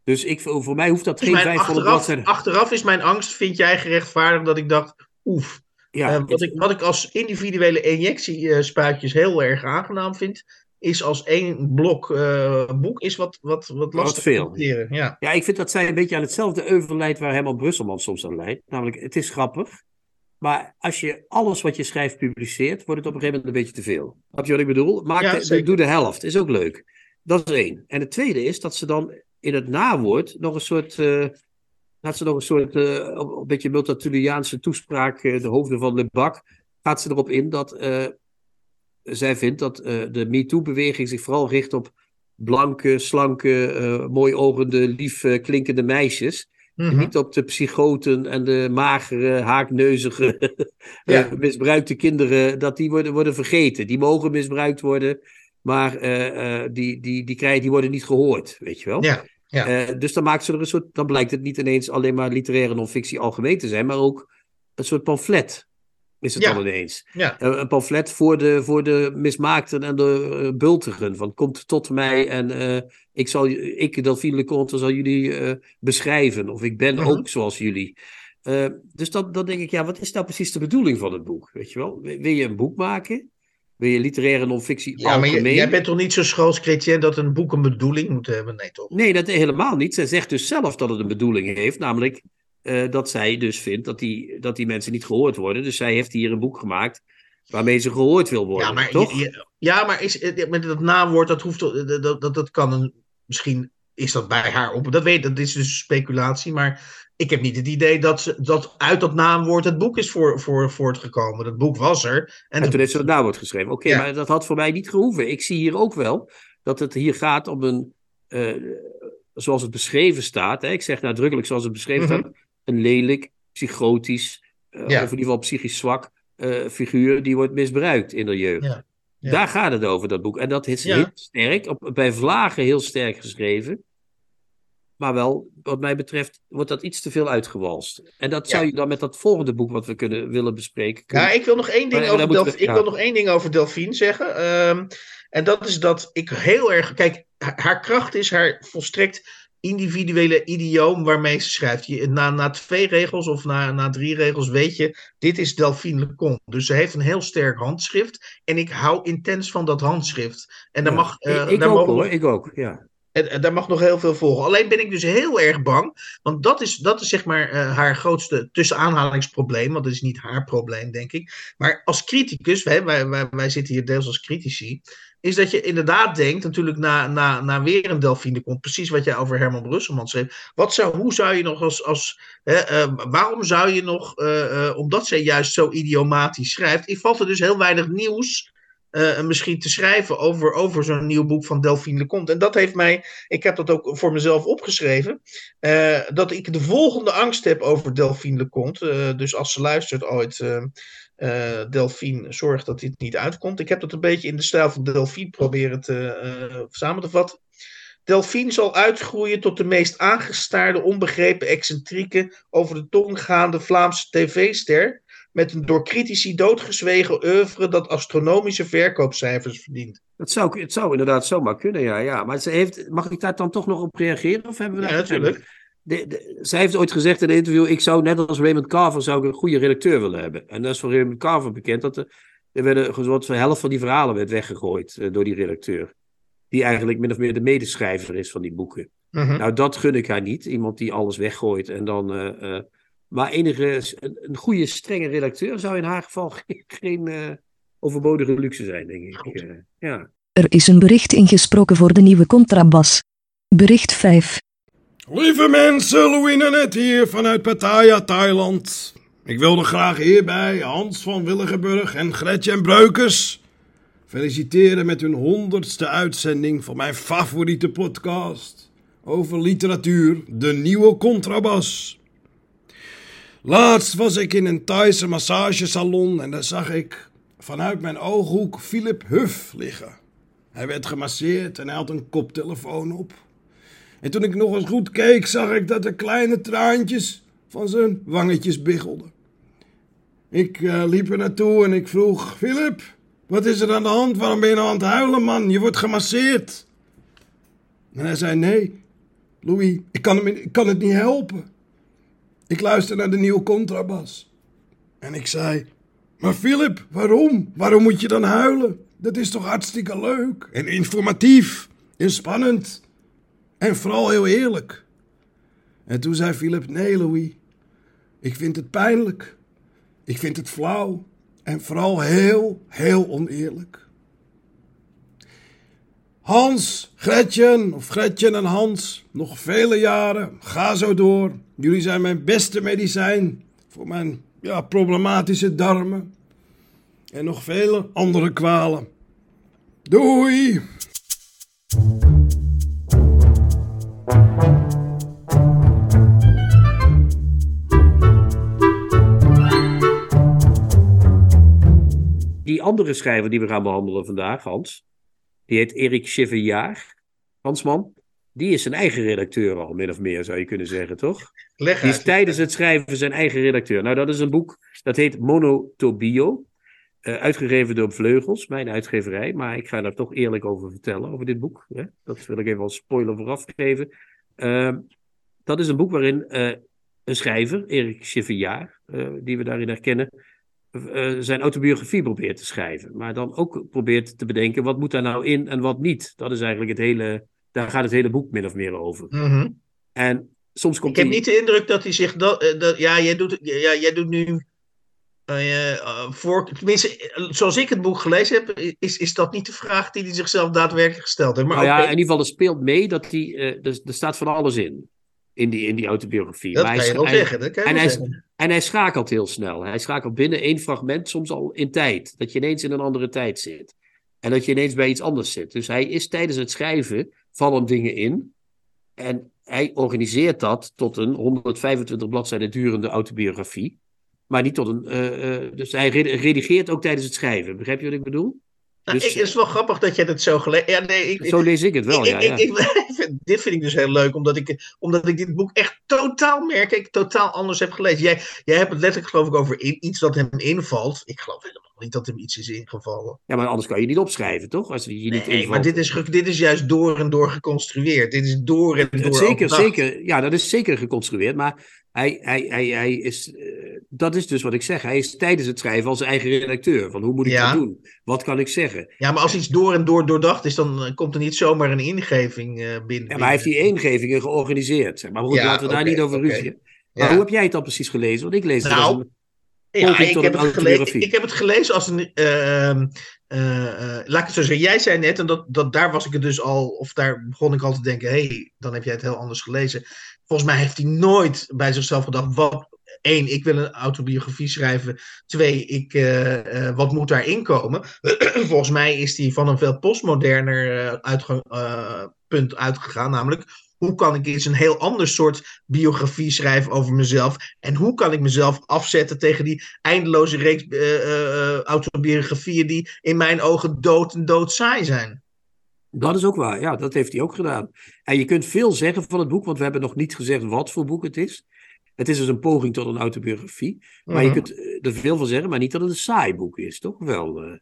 Dus ik, voor mij hoeft dat geen 500 bladzijden. Achteraf is mijn angst, vind jij gerechtvaardigd, dat ik dacht, oef. Ja, uh, wat, ik, wat ik als individuele injectiespuitjes heel erg aangenaam vind, is als één blok uh, boek is wat, wat, wat lastig veel. te ja. ja, ik vind dat zij een beetje aan hetzelfde euvel leidt waar Herman Brusselman soms aan leidt. Namelijk, het is grappig, maar als je alles wat je schrijft publiceert, wordt het op een gegeven moment een beetje te veel. Heb je wat ik bedoel? Maak ja, de, doe de helft, is ook leuk. Dat is één. En het tweede is dat ze dan in het nawoord nog een soort... Uh, laat ze nog een soort, uh, een beetje Multatuliaanse toespraak, de hoofden van de bak, gaat ze erop in dat zij vindt dat uh, de MeToo-beweging zich vooral richt op blanke, slanke, uh, mooi ogende, lief uh, klinkende meisjes. Mm-hmm. Niet op de psychoten en de magere, haakneuzige, ja. [laughs] misbruikte kinderen, dat die worden, worden vergeten. Die mogen misbruikt worden, maar die, die, die, krijgen, die worden niet gehoord, weet je wel. Ja. Ja. dus dan maakt ze er een soort, dan blijkt het niet ineens alleen maar literaire non-fictie algemeen te zijn, maar ook een soort pamflet is het ja. dan ineens. Ja. een pamflet voor de, voor de mismaakten en de uh, bultigen. Van komt tot mij en uh, ik, zal, ik Delphine Leconte, zal jullie uh, beschrijven. Of ik ben -huh. ook zoals jullie. dus dan, dan denk ik, ja, wat is nou precies de bedoeling van het boek? Weet je wel? Wil je een boek maken? Wil je literaire non-fictie Ja, algemeen? maar jij bent toch niet zo schools chrétien dat een boek een bedoeling moet hebben? Nee, toch? Nee, dat helemaal niet. Zij zegt dus zelf dat het een bedoeling heeft. Namelijk uh, dat zij dus vindt dat die, dat die mensen niet gehoord worden. Dus zij heeft hier een boek gemaakt waarmee ze gehoord wil worden. Ja, maar, toch? Je, ja, maar is, met dat naamwoord, dat hoeft dat, dat, dat kan een. Misschien is dat bij haar op. Dat weet dat is dus speculatie. Maar ik heb niet het idee dat, ze, dat uit dat naamwoord het boek is voor, voor, voortgekomen. Dat boek was er. En, en toen heeft ze het naamwoord geschreven. Oké, okay, ja. maar dat had voor mij niet gehoeven. Ik zie hier ook wel dat het hier gaat om een. Uh, zoals het beschreven staat. Hè? Ik zeg nadrukkelijk zoals het beschreven mm-hmm. staat lelijk, psychotisch, uh, ja. of in ieder geval psychisch zwak eh, figuur die wordt misbruikt in de jeugd. Ja, ja. Daar gaat het over, dat boek. En dat is heel sterk, op, bij vlagen heel sterk geschreven. Maar wel, wat mij betreft, wordt dat iets te veel uitgewalst. En dat zou je dan met dat volgende boek wat we kunnen, willen bespreken. kunnen- Ja, ik wil nog één ding, Maar, over, Delf- we- ik wil nog één ding over Delphine zeggen. Ehm, en dat is dat ik heel erg. Kijk, ha- haar kracht is haar volstrekt individuele idioom waarmee ze schrijft. Je, na, na twee regels of na, na drie regels weet je, dit is Delphine Leconte. Dus ze heeft een heel sterk handschrift. En ik hou intens van dat handschrift. En daar Ja. mag. eh, ik daar ook mogen hoor, nog- ik ook, ja. en, en daar mag nog heel veel volgen. Alleen ben ik dus heel erg bang. Want dat is, dat is zeg maar eh, haar grootste tussen aanhalingsprobleem. Want dat is niet haar probleem, denk ik. Maar als criticus, wij, wij, wij, wij zitten hier deels als critici. Is dat je inderdaad denkt, natuurlijk na, na, na weer een Delphine komt. Precies wat jij over Herman Brusselman schreef. Wat zou, hoe zou je nog als. als hè, eh, waarom zou je nog, eh, eh, omdat zij juist zo idiomatisch schrijft. Ik valt er dus heel weinig nieuws misschien te schrijven over, over zo'n nieuw boek van Delphine Leconte. En dat heeft mij, ik heb dat ook voor mezelf opgeschreven, dat ik de volgende angst heb over Delphine Leconte. Eh, dus als ze luistert ooit, eh, Delphine, zorg dat dit niet uitkomt. Ik heb dat een beetje in de stijl van Delphine proberen te, eh, samen te vatten. Delphine zal uitgroeien tot de meest aangestaarde, onbegrepen, excentrieke, over de tong gaande Vlaamse tv-ster met een door critici doodgezwegen oeuvre dat astronomische verkoopcijfers verdient. Dat zou, het zou inderdaad zomaar kunnen, ja. ja. Maar ze heeft, mag ik daar dan toch nog op reageren? Of hebben we Ja, natuurlijk. De, de, zij heeft ooit gezegd in een interview: ik zou net als Raymond Carver zou ik een goede redacteur willen hebben. En dat is voor Raymond Carver bekend dat er, er werden de helft van die verhalen werd weggegooid eh, door die redacteur. Die eigenlijk min of meer de medeschrijver is van die boeken. Mhm. Nou, dat gun ik haar niet. Iemand die alles weggooit en dan. eh, eh, maar enige, een, een goede, strenge redacteur zou in haar geval [laughs] geen, geen eh, overbodige luxe zijn, denk ik. Eh, ja. Er is een bericht ingesproken voor de nieuwe contrabas. Bericht 5. Lieve mensen, Louis Nanette hier vanuit Pattaya, Thailand. Ik wilde graag hierbij Hans van Willigenburg en Gretchen Breukers feliciteren met hun honderdste uitzending van mijn favoriete podcast over literatuur, de nieuwe contrabas. Laatst was ik in een Thaise massagesalon en daar zag ik vanuit mijn ooghoek Philip Huff liggen. Hij werd gemasseerd en hij had een koptelefoon op. En toen ik nog eens goed keek, zag ik dat de kleine traantjes van zijn wangetjes biggelden. Ik eh, liep er naartoe en ik vroeg: Philip, wat is er aan de hand? Waarom ben je nou aan het huilen, man? Je wordt gemasseerd. En hij zei: Nee, Louis, ik kan, hem, ik kan het niet helpen. Ik luister naar de nieuwe contrabas. En ik zei: Maar Philip, waarom? Waarom moet je dan huilen? Dat is toch hartstikke leuk en informatief en spannend. En vooral heel eerlijk. En toen zei Philip: Nee, Louis. Ik vind het pijnlijk. Ik vind het flauw. En vooral heel, heel oneerlijk. Hans, Gretchen, of Gretchen en Hans, nog vele jaren, ga zo door. Jullie zijn mijn beste medicijn voor mijn ja, problematische darmen. En nog vele andere kwalen. Doei! Die andere schrijver die we gaan behandelen vandaag, Hans, die heet Erik Chevillard. Hansman, die is zijn eigen redacteur al, min of meer zou je kunnen zeggen, toch? Leg Die is tijdens het schrijven zijn eigen redacteur. Nou, dat is een boek, dat heet Monotobio. eh, uitgegeven door Vleugels, mijn uitgeverij. Maar ik ga daar toch eerlijk over vertellen, over dit boek. Hè? Dat wil ik even als spoiler vooraf geven. Ehm, dat is een boek waarin eh, een schrijver, Erik Chevillard, eh, die we daarin herkennen, eh, zijn autobiografie probeert te schrijven. Maar dan ook probeert te bedenken, wat moet daar nou in en wat niet? Dat is eigenlijk het hele, daar gaat het hele boek min of meer over. Mhm. En soms komt Ik heb niet de indruk dat hij zich. Dat, eh, dat, ja, jij doet, ja, jij doet nu. eh, eh, voor, tenminste, eh, zoals ik het boek gelezen heb, is, is dat niet de vraag die hij zichzelf daadwerkelijk gesteld heeft. Maar nou ja, in ieder geval, er speelt mee dat hij. eh, er, er staat van alles in. In die, in die autobiografie. dat Maar kan hij, je wel hij- zeggen. Dat kan je en, wel hij, zeggen. En hij schakelt heel snel. Hij schakelt binnen één fragment, soms al in tijd. Dat je ineens in een andere tijd zit. En dat je ineens bij iets anders zit. Dus hij is tijdens het schrijven, vallen dingen in. En hij organiseert dat tot een 125 bladzijden durende autobiografie. Maar niet tot een. eh, eh, dus hij re- redigeert ook tijdens het schrijven. Begrijp je wat ik bedoel? Nou, Dus- ik, het is wel grappig dat jij dat zo gelezen ja, nee, ik, Zo lees ik het wel, ik, ja. ja. ik- [laughs] dit vind ik dus heel leuk, omdat ik, omdat ik dit boek echt totaal merk, ik totaal anders heb gelezen. Jij, jij hebt het letterlijk geloof ik over iets dat hem invalt. Ik geloof helemaal niet dat hem iets is ingevallen. ja, maar anders kan je niet opschrijven, toch? Als je niet Nee, maar dit is, dit is juist door en door geconstrueerd. Dit is door en door Zeker, zeker. Ja, dat is zeker geconstrueerd. Maar hij, hij, hij, hij is. eh, dat is dus wat ik zeg. Hij is tijdens het schrijven als eigen redacteur. Van hoe moet ik Ja. dat doen? Wat kan ik zeggen? Ja, maar als iets door en door doordacht is, dan eh, komt er niet zomaar een ingeving eh, binnen. Ja, maar hij heeft die ingevingen georganiseerd. Zeg. Maar goed, Ja, laten we daar niet over oké. ruzien. Ja. Maar hoe heb jij het dan precies gelezen? Want ik lees het Nou, een Ja, ik heb, het gelezen, ik heb het gelezen als een. eh, ehm, eh, eh, laat ik het zo zeggen. Jij zei net, en dat, dat, daar was ik het dus al. Of daar begon ik al te denken: hé, hey, dan heb jij het heel anders gelezen. Volgens mij heeft hij nooit bij zichzelf gedacht: wat. Één, ik wil een autobiografie schrijven. Twee, ik, eh, wat moet daarin komen? [clears throat] Volgens mij is hij van een veel postmoderner uitgang, punt uitgegaan. Namelijk, hoe kan ik eens een heel ander soort biografie schrijven over mezelf? En hoe kan ik mezelf afzetten tegen die eindeloze reeks eh, eh, eh, autobiografieën die in mijn ogen dood en dood saai zijn? Dat is ook waar, ja, dat heeft hij ook gedaan. En je kunt veel zeggen van het boek, want we hebben nog niet gezegd wat voor boek het is. Het is dus een poging tot een autobiografie. Maar je Mhm. kunt eh, er veel van zeggen, maar niet dat het een saai boek is, toch? Wel. eh.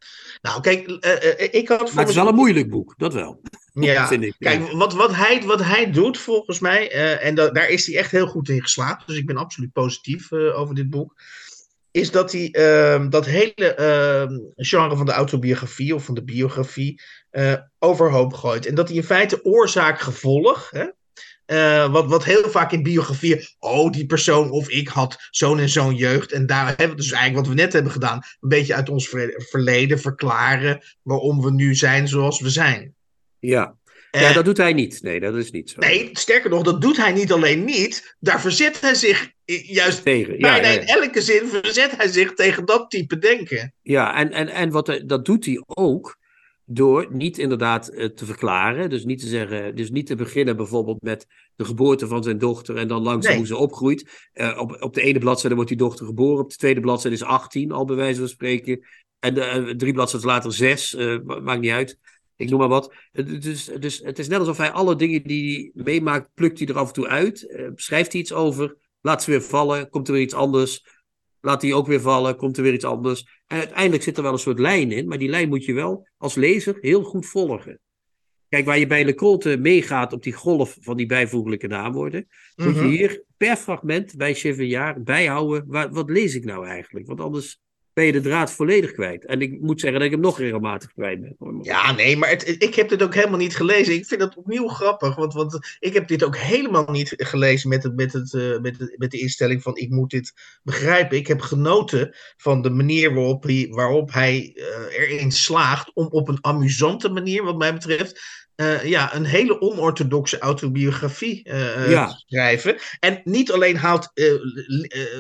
Nou, kijk, eh, ik had Maar het is wel een moeilijk boek, dat wel. [laughs] Ja, vind ik, ja. kijk, wat, wat, hij, wat hij doet volgens mij, en da- daar is hij echt heel goed in geslaagd, dus ik ben absoluut positief over dit boek, is dat hij ehm, dat hele ehm, genre van de autobiografie of van de biografie overhoop gooit. En dat hij in feite oorzaak-gevolg, eh, wat, wat heel vaak in biografieën, oh, die persoon of ik had zo'n en zo'n jeugd. En daar hebben we dus eigenlijk wat we net hebben gedaan, een beetje uit ons ver- verleden verklaren waarom we nu zijn zoals we zijn. Ja. Eh, ja, dat doet hij niet. Nee, dat is niet zo. Nee, sterker nog, dat doet hij niet alleen niet. Daar verzet hij zich juist Tegen. Ja, bijna ja, ja. in elke zin verzet hij zich tegen dat type denken. Ja, en, en, en wat, hij- dat doet hij ook door niet inderdaad eh, te verklaren. Dus niet te zeggen, dus niet te beginnen bijvoorbeeld met de geboorte van zijn dochter en dan langzaam Nee. hoe ze opgroeit. Eh, op, op de ene bladzijde wordt die dochter geboren, op de tweede bladzijde is 18 al bij wijze van spreken. En de, eh, drie bladzijden later zes, ma- maakt niet uit. Ik noem maar wat. Dus, dus het is net alsof hij alle dingen die hij meemaakt, plukt hij er af en toe uit. schrijft hij iets over, laat ze weer vallen, komt er weer iets anders. Laat die ook weer vallen, komt er weer iets anders. En uiteindelijk zit er wel een soort lijn in, maar die lijn moet je wel als lezer heel goed volgen. Kijk, waar je bij Lecolte meegaat op die golf van die bijvoeglijke naamwoorden, moet je Mhm. hier per fragment bij Chevillard bijhouden, waar, wat lees ik nou eigenlijk? Want anders ben je de draad volledig kwijt. En ik moet zeggen dat ik hem nog regelmatig kwijt ben. Ja, nee, maar het, ik heb dit ook helemaal niet gelezen. Ik vind dat opnieuw grappig, want, want ik heb dit ook helemaal niet gelezen met, met, het, eh, met, met de instelling van ik moet dit begrijpen. Ik heb genoten van de manier waarop hij, waarop hij eh, erin slaagt om op een amusante manier, wat mij betreft, eh, ja, een hele onorthodoxe autobiografie eh, Ja. te schrijven. En niet alleen haalt. eh, eh,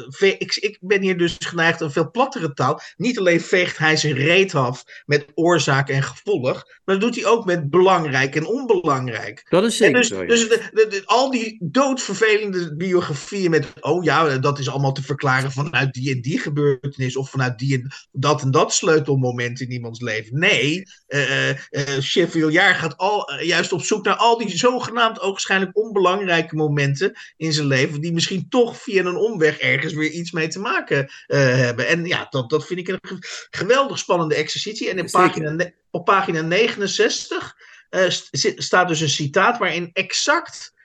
ve- ik, ik ben hier dus geneigd een veel plattere taal. Niet alleen veegt hij zijn reet af met oorzaak en gevolg. Maar dat doet hij ook met belangrijk en onbelangrijk. Dat is En zeker dus, zo. ja. dus de, de- de- al die doodvervelende biografieën met. Oh ja, dat is allemaal te verklaren vanuit die en die gebeurtenis. Of vanuit die en dat en dat sleutelmoment in iemands leven. Nee, eh eh Chevillard gaat al, eh, juist op zoek naar al die zogenaamd ogenschijnlijk onbelangrijke momenten in zijn leven. Die misschien toch via een omweg ergens weer iets mee te maken eh, hebben. En ja, dat, dat vind ik een ge- geweldig spannende exercitie. En in pagina, op pagina 69 eh, st- staat dus een citaat waarin exact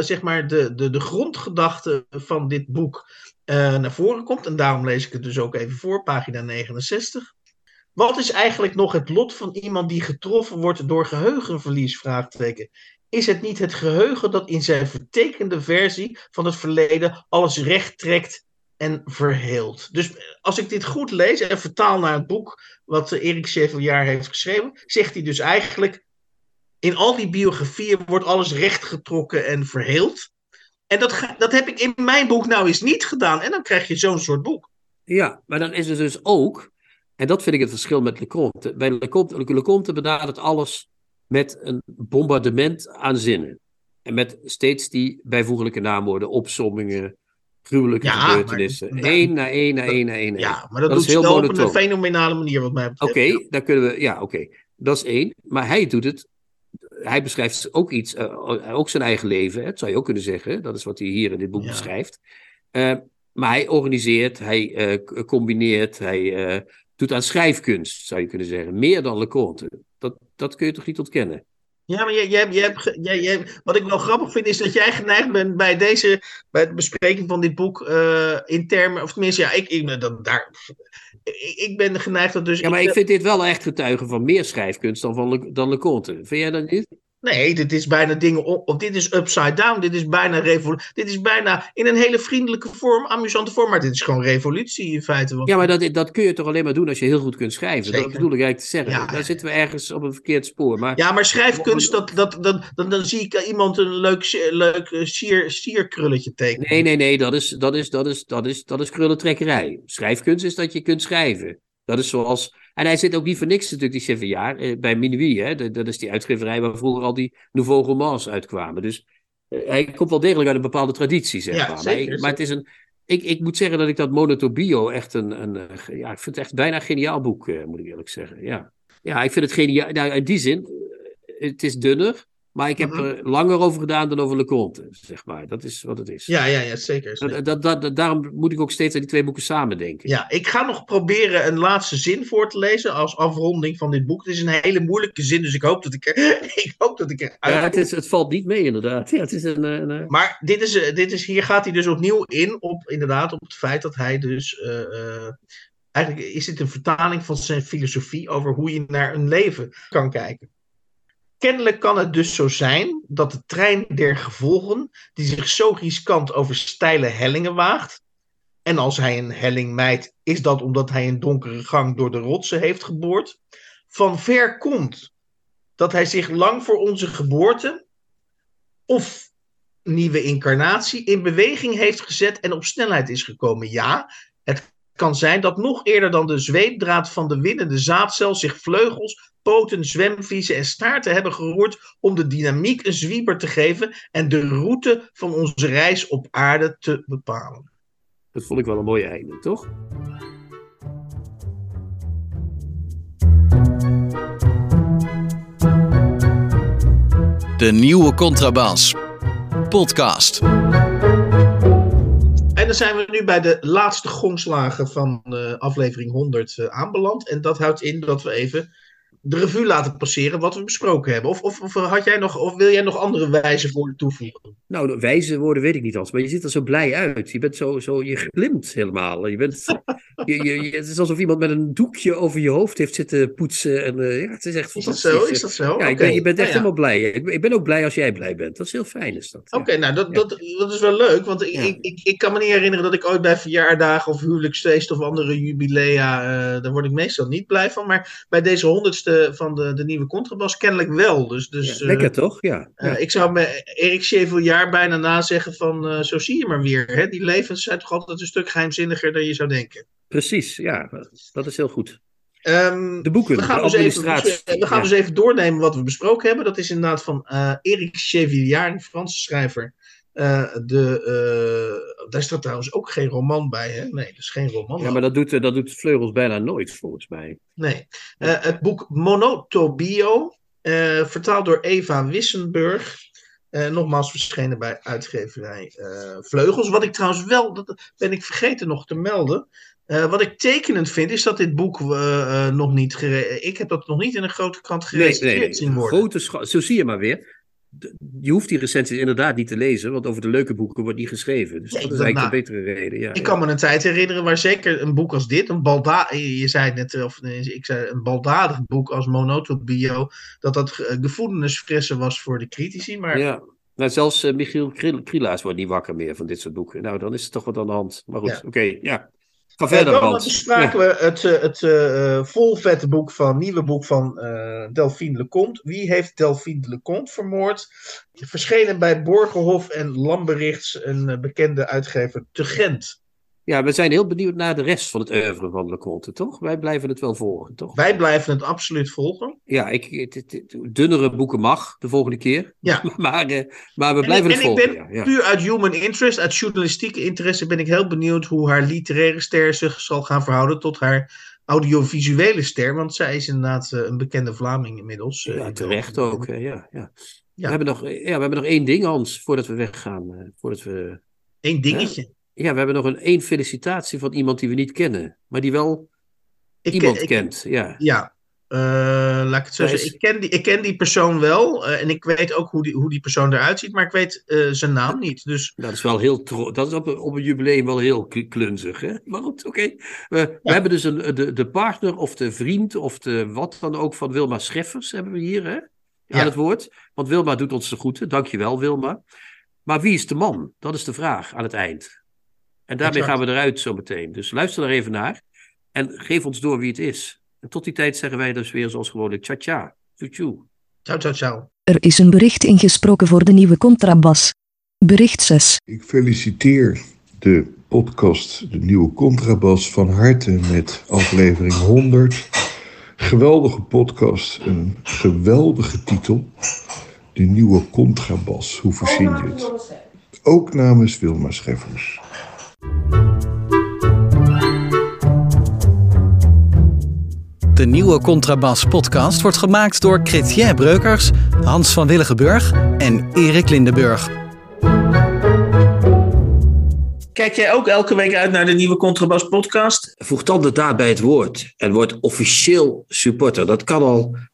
zeg maar de, de, de grondgedachte van dit boek naar voren komt. En daarom lees ik het dus ook even voor, pagina 69. Wat is eigenlijk nog het lot van iemand die getroffen wordt door geheugenverlies? Vraagteken. Is het niet het geheugen dat in zijn vertekende versie van het verleden alles recht trekt en verheelt? Dus als ik dit goed lees en vertaal naar het boek wat eh, Erik Chevillard heeft geschreven, zegt hij dus eigenlijk: in al die biografieën wordt alles rechtgetrokken en verheeld. En dat, dat heb ik in mijn boek nou eens niet gedaan. En dan krijg je zo'n soort boek. Ja, maar dan is het dus ook, en dat vind ik het verschil met Leconte. Bij Leconte, Leconte benadert alles met een bombardement aan zinnen. En met steeds die bijvoeglijke naamwoorden, opsommingen, gruwelijke Ja, gebeurtenissen. maar- Eén na één na één na één. na één. Ja, maar dat, Dat doet is heel op een fenomenale manier wat mij betreft. Oké, dan kunnen we. Ja, oké. Dat is één. Maar hij doet het. Hij beschrijft ook iets, eh, ook zijn eigen leven. Hè, dat zou je ook kunnen zeggen. Dat is wat hij hier in dit boek Ja. beschrijft. Eh, maar hij organiseert, hij eh, combineert, hij eh, doet aan schrijfkunst, zou je kunnen zeggen. Meer dan Leconte. Dat, dat kun je toch niet ontkennen? Ja, maar jij, jij, jij wat ik wel grappig vind, is dat jij geneigd bent bij deze, bij de bespreking van dit boek, eh, in termen, of tenminste, ja, ik, ik, dat, daar, ik, ik ben geneigd dat dus. Ja, maar ik vind dit wel echt getuigen van meer schrijfkunst dan, van Le, dan Leconte. Vind jij dat niet? Nee, dit is bijna dingen op, dit is upside down, dit is bijna revolutie, dit is bijna in een hele vriendelijke vorm, amusante vorm, maar dit is gewoon revolutie in feite. Want, Ja, maar dat, dat kun je toch alleen maar doen als je heel goed kunt schrijven. Zeker. Dat bedoel ik eigenlijk te zeggen. Ja, Daar zitten we ergens op een verkeerd spoor. Maar Ja, maar schrijfkunst, dat, dat, dat, dan, dan zie ik iemand een leuk, leuk eh, sier, sierkrulletje tekenen. Nee, nee, nee, dat is, dat is, dat is, dat is, dat is krullentrekkerij. Schrijfkunst is dat je kunt schrijven. Dat is zoals. En hij zit ook niet voor niks natuurlijk, die Cheviard, eh, bij Minuit. Hè? Dat, is die uitgeverij waar vroeger al die nouveau romans uitkwamen. Dus eh, hij komt wel degelijk uit een bepaalde traditie, zeg Ja, maar. Maar, ik- maar het is een. Ik, ik moet zeggen dat ik dat Monotobio echt een. een eh, ja, ik vind het echt bijna een geniaal boek, moet ik eerlijk zeggen. Ja, ja ik vind het geniaal. Nou, in die zin, het is dunner. Maar ik heb Mhm. er langer over gedaan dan over Leconte, zeg maar. Dat is wat het is. Ja, ja, ja, zeker. zeker. Dat, dat, dat, daarom moet ik ook steeds aan die twee boeken samen denken. Ja, ik ga nog proberen een laatste zin voor te lezen als afronding van dit boek. Het is een hele moeilijke zin, dus ik hoop dat ik er, [laughs] ik hoop dat ik er Ja, het, is, het valt niet mee, inderdaad. Ja, het is een, een, een- Maar dit is, eh, dit is, hier gaat hij dus opnieuw in op, inderdaad, op het feit dat hij dus. eh, eh, eigenlijk is dit een vertaling van zijn filosofie over hoe je naar een leven kan kijken. Kennelijk kan het dus zo zijn dat de trein der gevolgen, die zich zo riskant over steile hellingen waagt, en als hij een helling mijt, is dat omdat hij een donkere gang door de rotsen heeft geboord, van ver komt. Dat hij zich lang voor onze geboorte, of nieuwe incarnatie, in beweging heeft gezet en op snelheid is gekomen. Ja, het kan zijn dat nog eerder dan de zweepdraad van de winnende zaadcel zich vleugels, poten, zwemvliezen en staarten hebben geroerd om de dynamiek een zwieber te geven en de route van onze reis op aarde te bepalen. dat vond ik wel een mooi einde, toch? De nieuwe Contrabas. Podcast. Dan zijn we nu bij de laatste gongslagen van eh, aflevering 100 eh, aanbeland. En dat houdt in dat we even de revue laten passeren wat we besproken hebben. Of, of, of, had jij nog, of wil jij nog andere wijze woorden toevoegen? Nou, de wijze woorden weet ik niet als, maar je ziet er zo blij uit. Je bent zo, zo je glimt helemaal. Je bent, [laughs] je, je, je- het is alsof iemand met een doekje over je hoofd heeft zitten poetsen. En, eh, ja, het is echt Is dat fantastisch. zo? Is dat zo? Ja, ben, je bent echt Nou ja. helemaal blij. Ik, ben- ik ben ook blij als jij blij bent. Dat is heel fijn, is dat. Oké, nou dat, dat, dat is wel leuk, want ik, ik, ik kan me niet herinneren dat ik ooit bij verjaardagen of huwelijksfeest of andere jubilea, eh, daar word ik meestal niet blij van. Maar bij deze honderdste van de, de nieuwe contrabas kennelijk wel. Dus, dus Ja, eh, lekker toch? Ja. eh, ja. ik zou me Erik Chevalier bijna nazeggen van eh, zo zie je maar weer. Hè? Die levens zijn toch altijd een stuk geheimzinniger dan je zou denken. Precies, ja. Dat is heel goed. Ehm, De boeken, we gaan, de dus even, we gaan Ja. dus even doornemen wat we besproken hebben. Dat is inderdaad van eh Erik Chevalier, een Franse schrijver. Eh, de, eh, daar staat trouwens ook geen roman bij, hè? Nee, dat is geen roman. Ja, maar dat doet, eh, dat doet Vleugels bijna nooit, volgens mij. Nee. Het boek Monotobio, vertaald door Eva Wissenburg. Nogmaals verschenen bij uitgeverij Vleugels. Wat ik trouwens wel, dat ben ik vergeten nog te melden. Wat ik tekenend vind, is dat dit boek nog niet. Ik heb dat nog niet in een grote krant gerecenseerd nee, nee. zien worden. Grote Zo zie je maar weer. Je hoeft die recensies inderdaad niet te lezen, want over de leuke boeken wordt niet geschreven. Dus Nee, dat is eigenlijk nou, een betere reden. Ja, Ik ja. kan me een tijd herinneren waar zeker een boek als dit, een balda je zei het net, eh, of nee, ik zei een baldadig boek als Monotobio, dat dat ge- gevoelensfrissen was voor de critici. Maar Ja. Nou, zelfs eh, Michiel Krielaars wordt niet wakker meer van dit soort boeken. Nou, dan is het toch wat aan de hand. Maar goed, Ja. oké, ja. Ga Eh, verder, dan Hans. bespraken we het, eh, het eh, eh, volvette boek van, nieuwe boek van eh, Delphine Leconte. Wie heeft Delphine Leconte vermoord? Verschenen bij Borgerhof en Lamberichts, een eh, bekende uitgever te Gent. Ja, we zijn heel benieuwd naar de rest van het oeuvre van Leconte, toch? Wij blijven het wel volgen, toch? Wij blijven het absoluut volgen. Ja, ik, het, het- het- dunnere boeken mag de volgende keer. Ja. [laughs] maar, eh, maar we En, blijven ik- het en ik volgen. ben ja, ja. puur uit human interest, uit journalistieke interesse, ben ik heel benieuwd hoe haar literaire ster zich zal gaan verhouden tot haar audiovisuele ster. Want zij is inderdaad eh, een bekende Vlaming inmiddels. eh, Ja, terecht ook. Ja, ja. Ja. We, hebben nog, ja, we hebben nog één ding, Hans, voordat we weggaan. voordat we, Eén dingetje. Ja, we hebben nog een één felicitatie van iemand die we niet kennen, maar die wel Ik, iemand ken- ik- kent. Ja. Ja, eh, laat ik het zo zeggen. is- Ik ken, die, ik ken die persoon wel eh, en ik weet ook hoe die, hoe die persoon eruit ziet, maar ik weet eh, zijn naam niet. Dus Dat is wel heel dat is op, een- op een jubileum wel heel klunzig. Hè? Maar goed, oké. We, we Ja. hebben dus een, de, de partner of de vriend of de wat dan ook van Wilma Scheffers hebben we hier hè? aan Ja. het woord. Want Wilma doet ons de groeten. Dankjewel Wilma. Maar wie is de man? Dat is de vraag aan het eind. En daarmee Exact. gaan we eruit zo meteen. Dus luister er even naar en geef ons door wie het is. En tot die tijd zeggen wij dus weer zoals gewoonlijk tja tja, tjoe tjoe. ciao, ciao, ciao. Er is een bericht ingesproken voor de nieuwe contrabas. Bericht 6. Ik feliciteer de podcast De Nieuwe Contrabas van harte met aflevering 100. Geweldige podcast, een geweldige titel. De Nieuwe Contrabas, hoe verzin je het? Ook namens Wilma Scheffers. De nieuwe Contrabas podcast wordt gemaakt door Chrétien Breukers, Hans van Willigenburg en Erik Lindenburg. Kijk jij ook elke week uit naar de nieuwe Contrabas podcast? Voeg dan de daad bij het woord en word officieel supporter. Dat kan al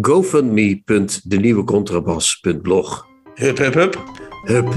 gofundme.denieuwecontrabas.blog. Hup, hup, hup. Hup.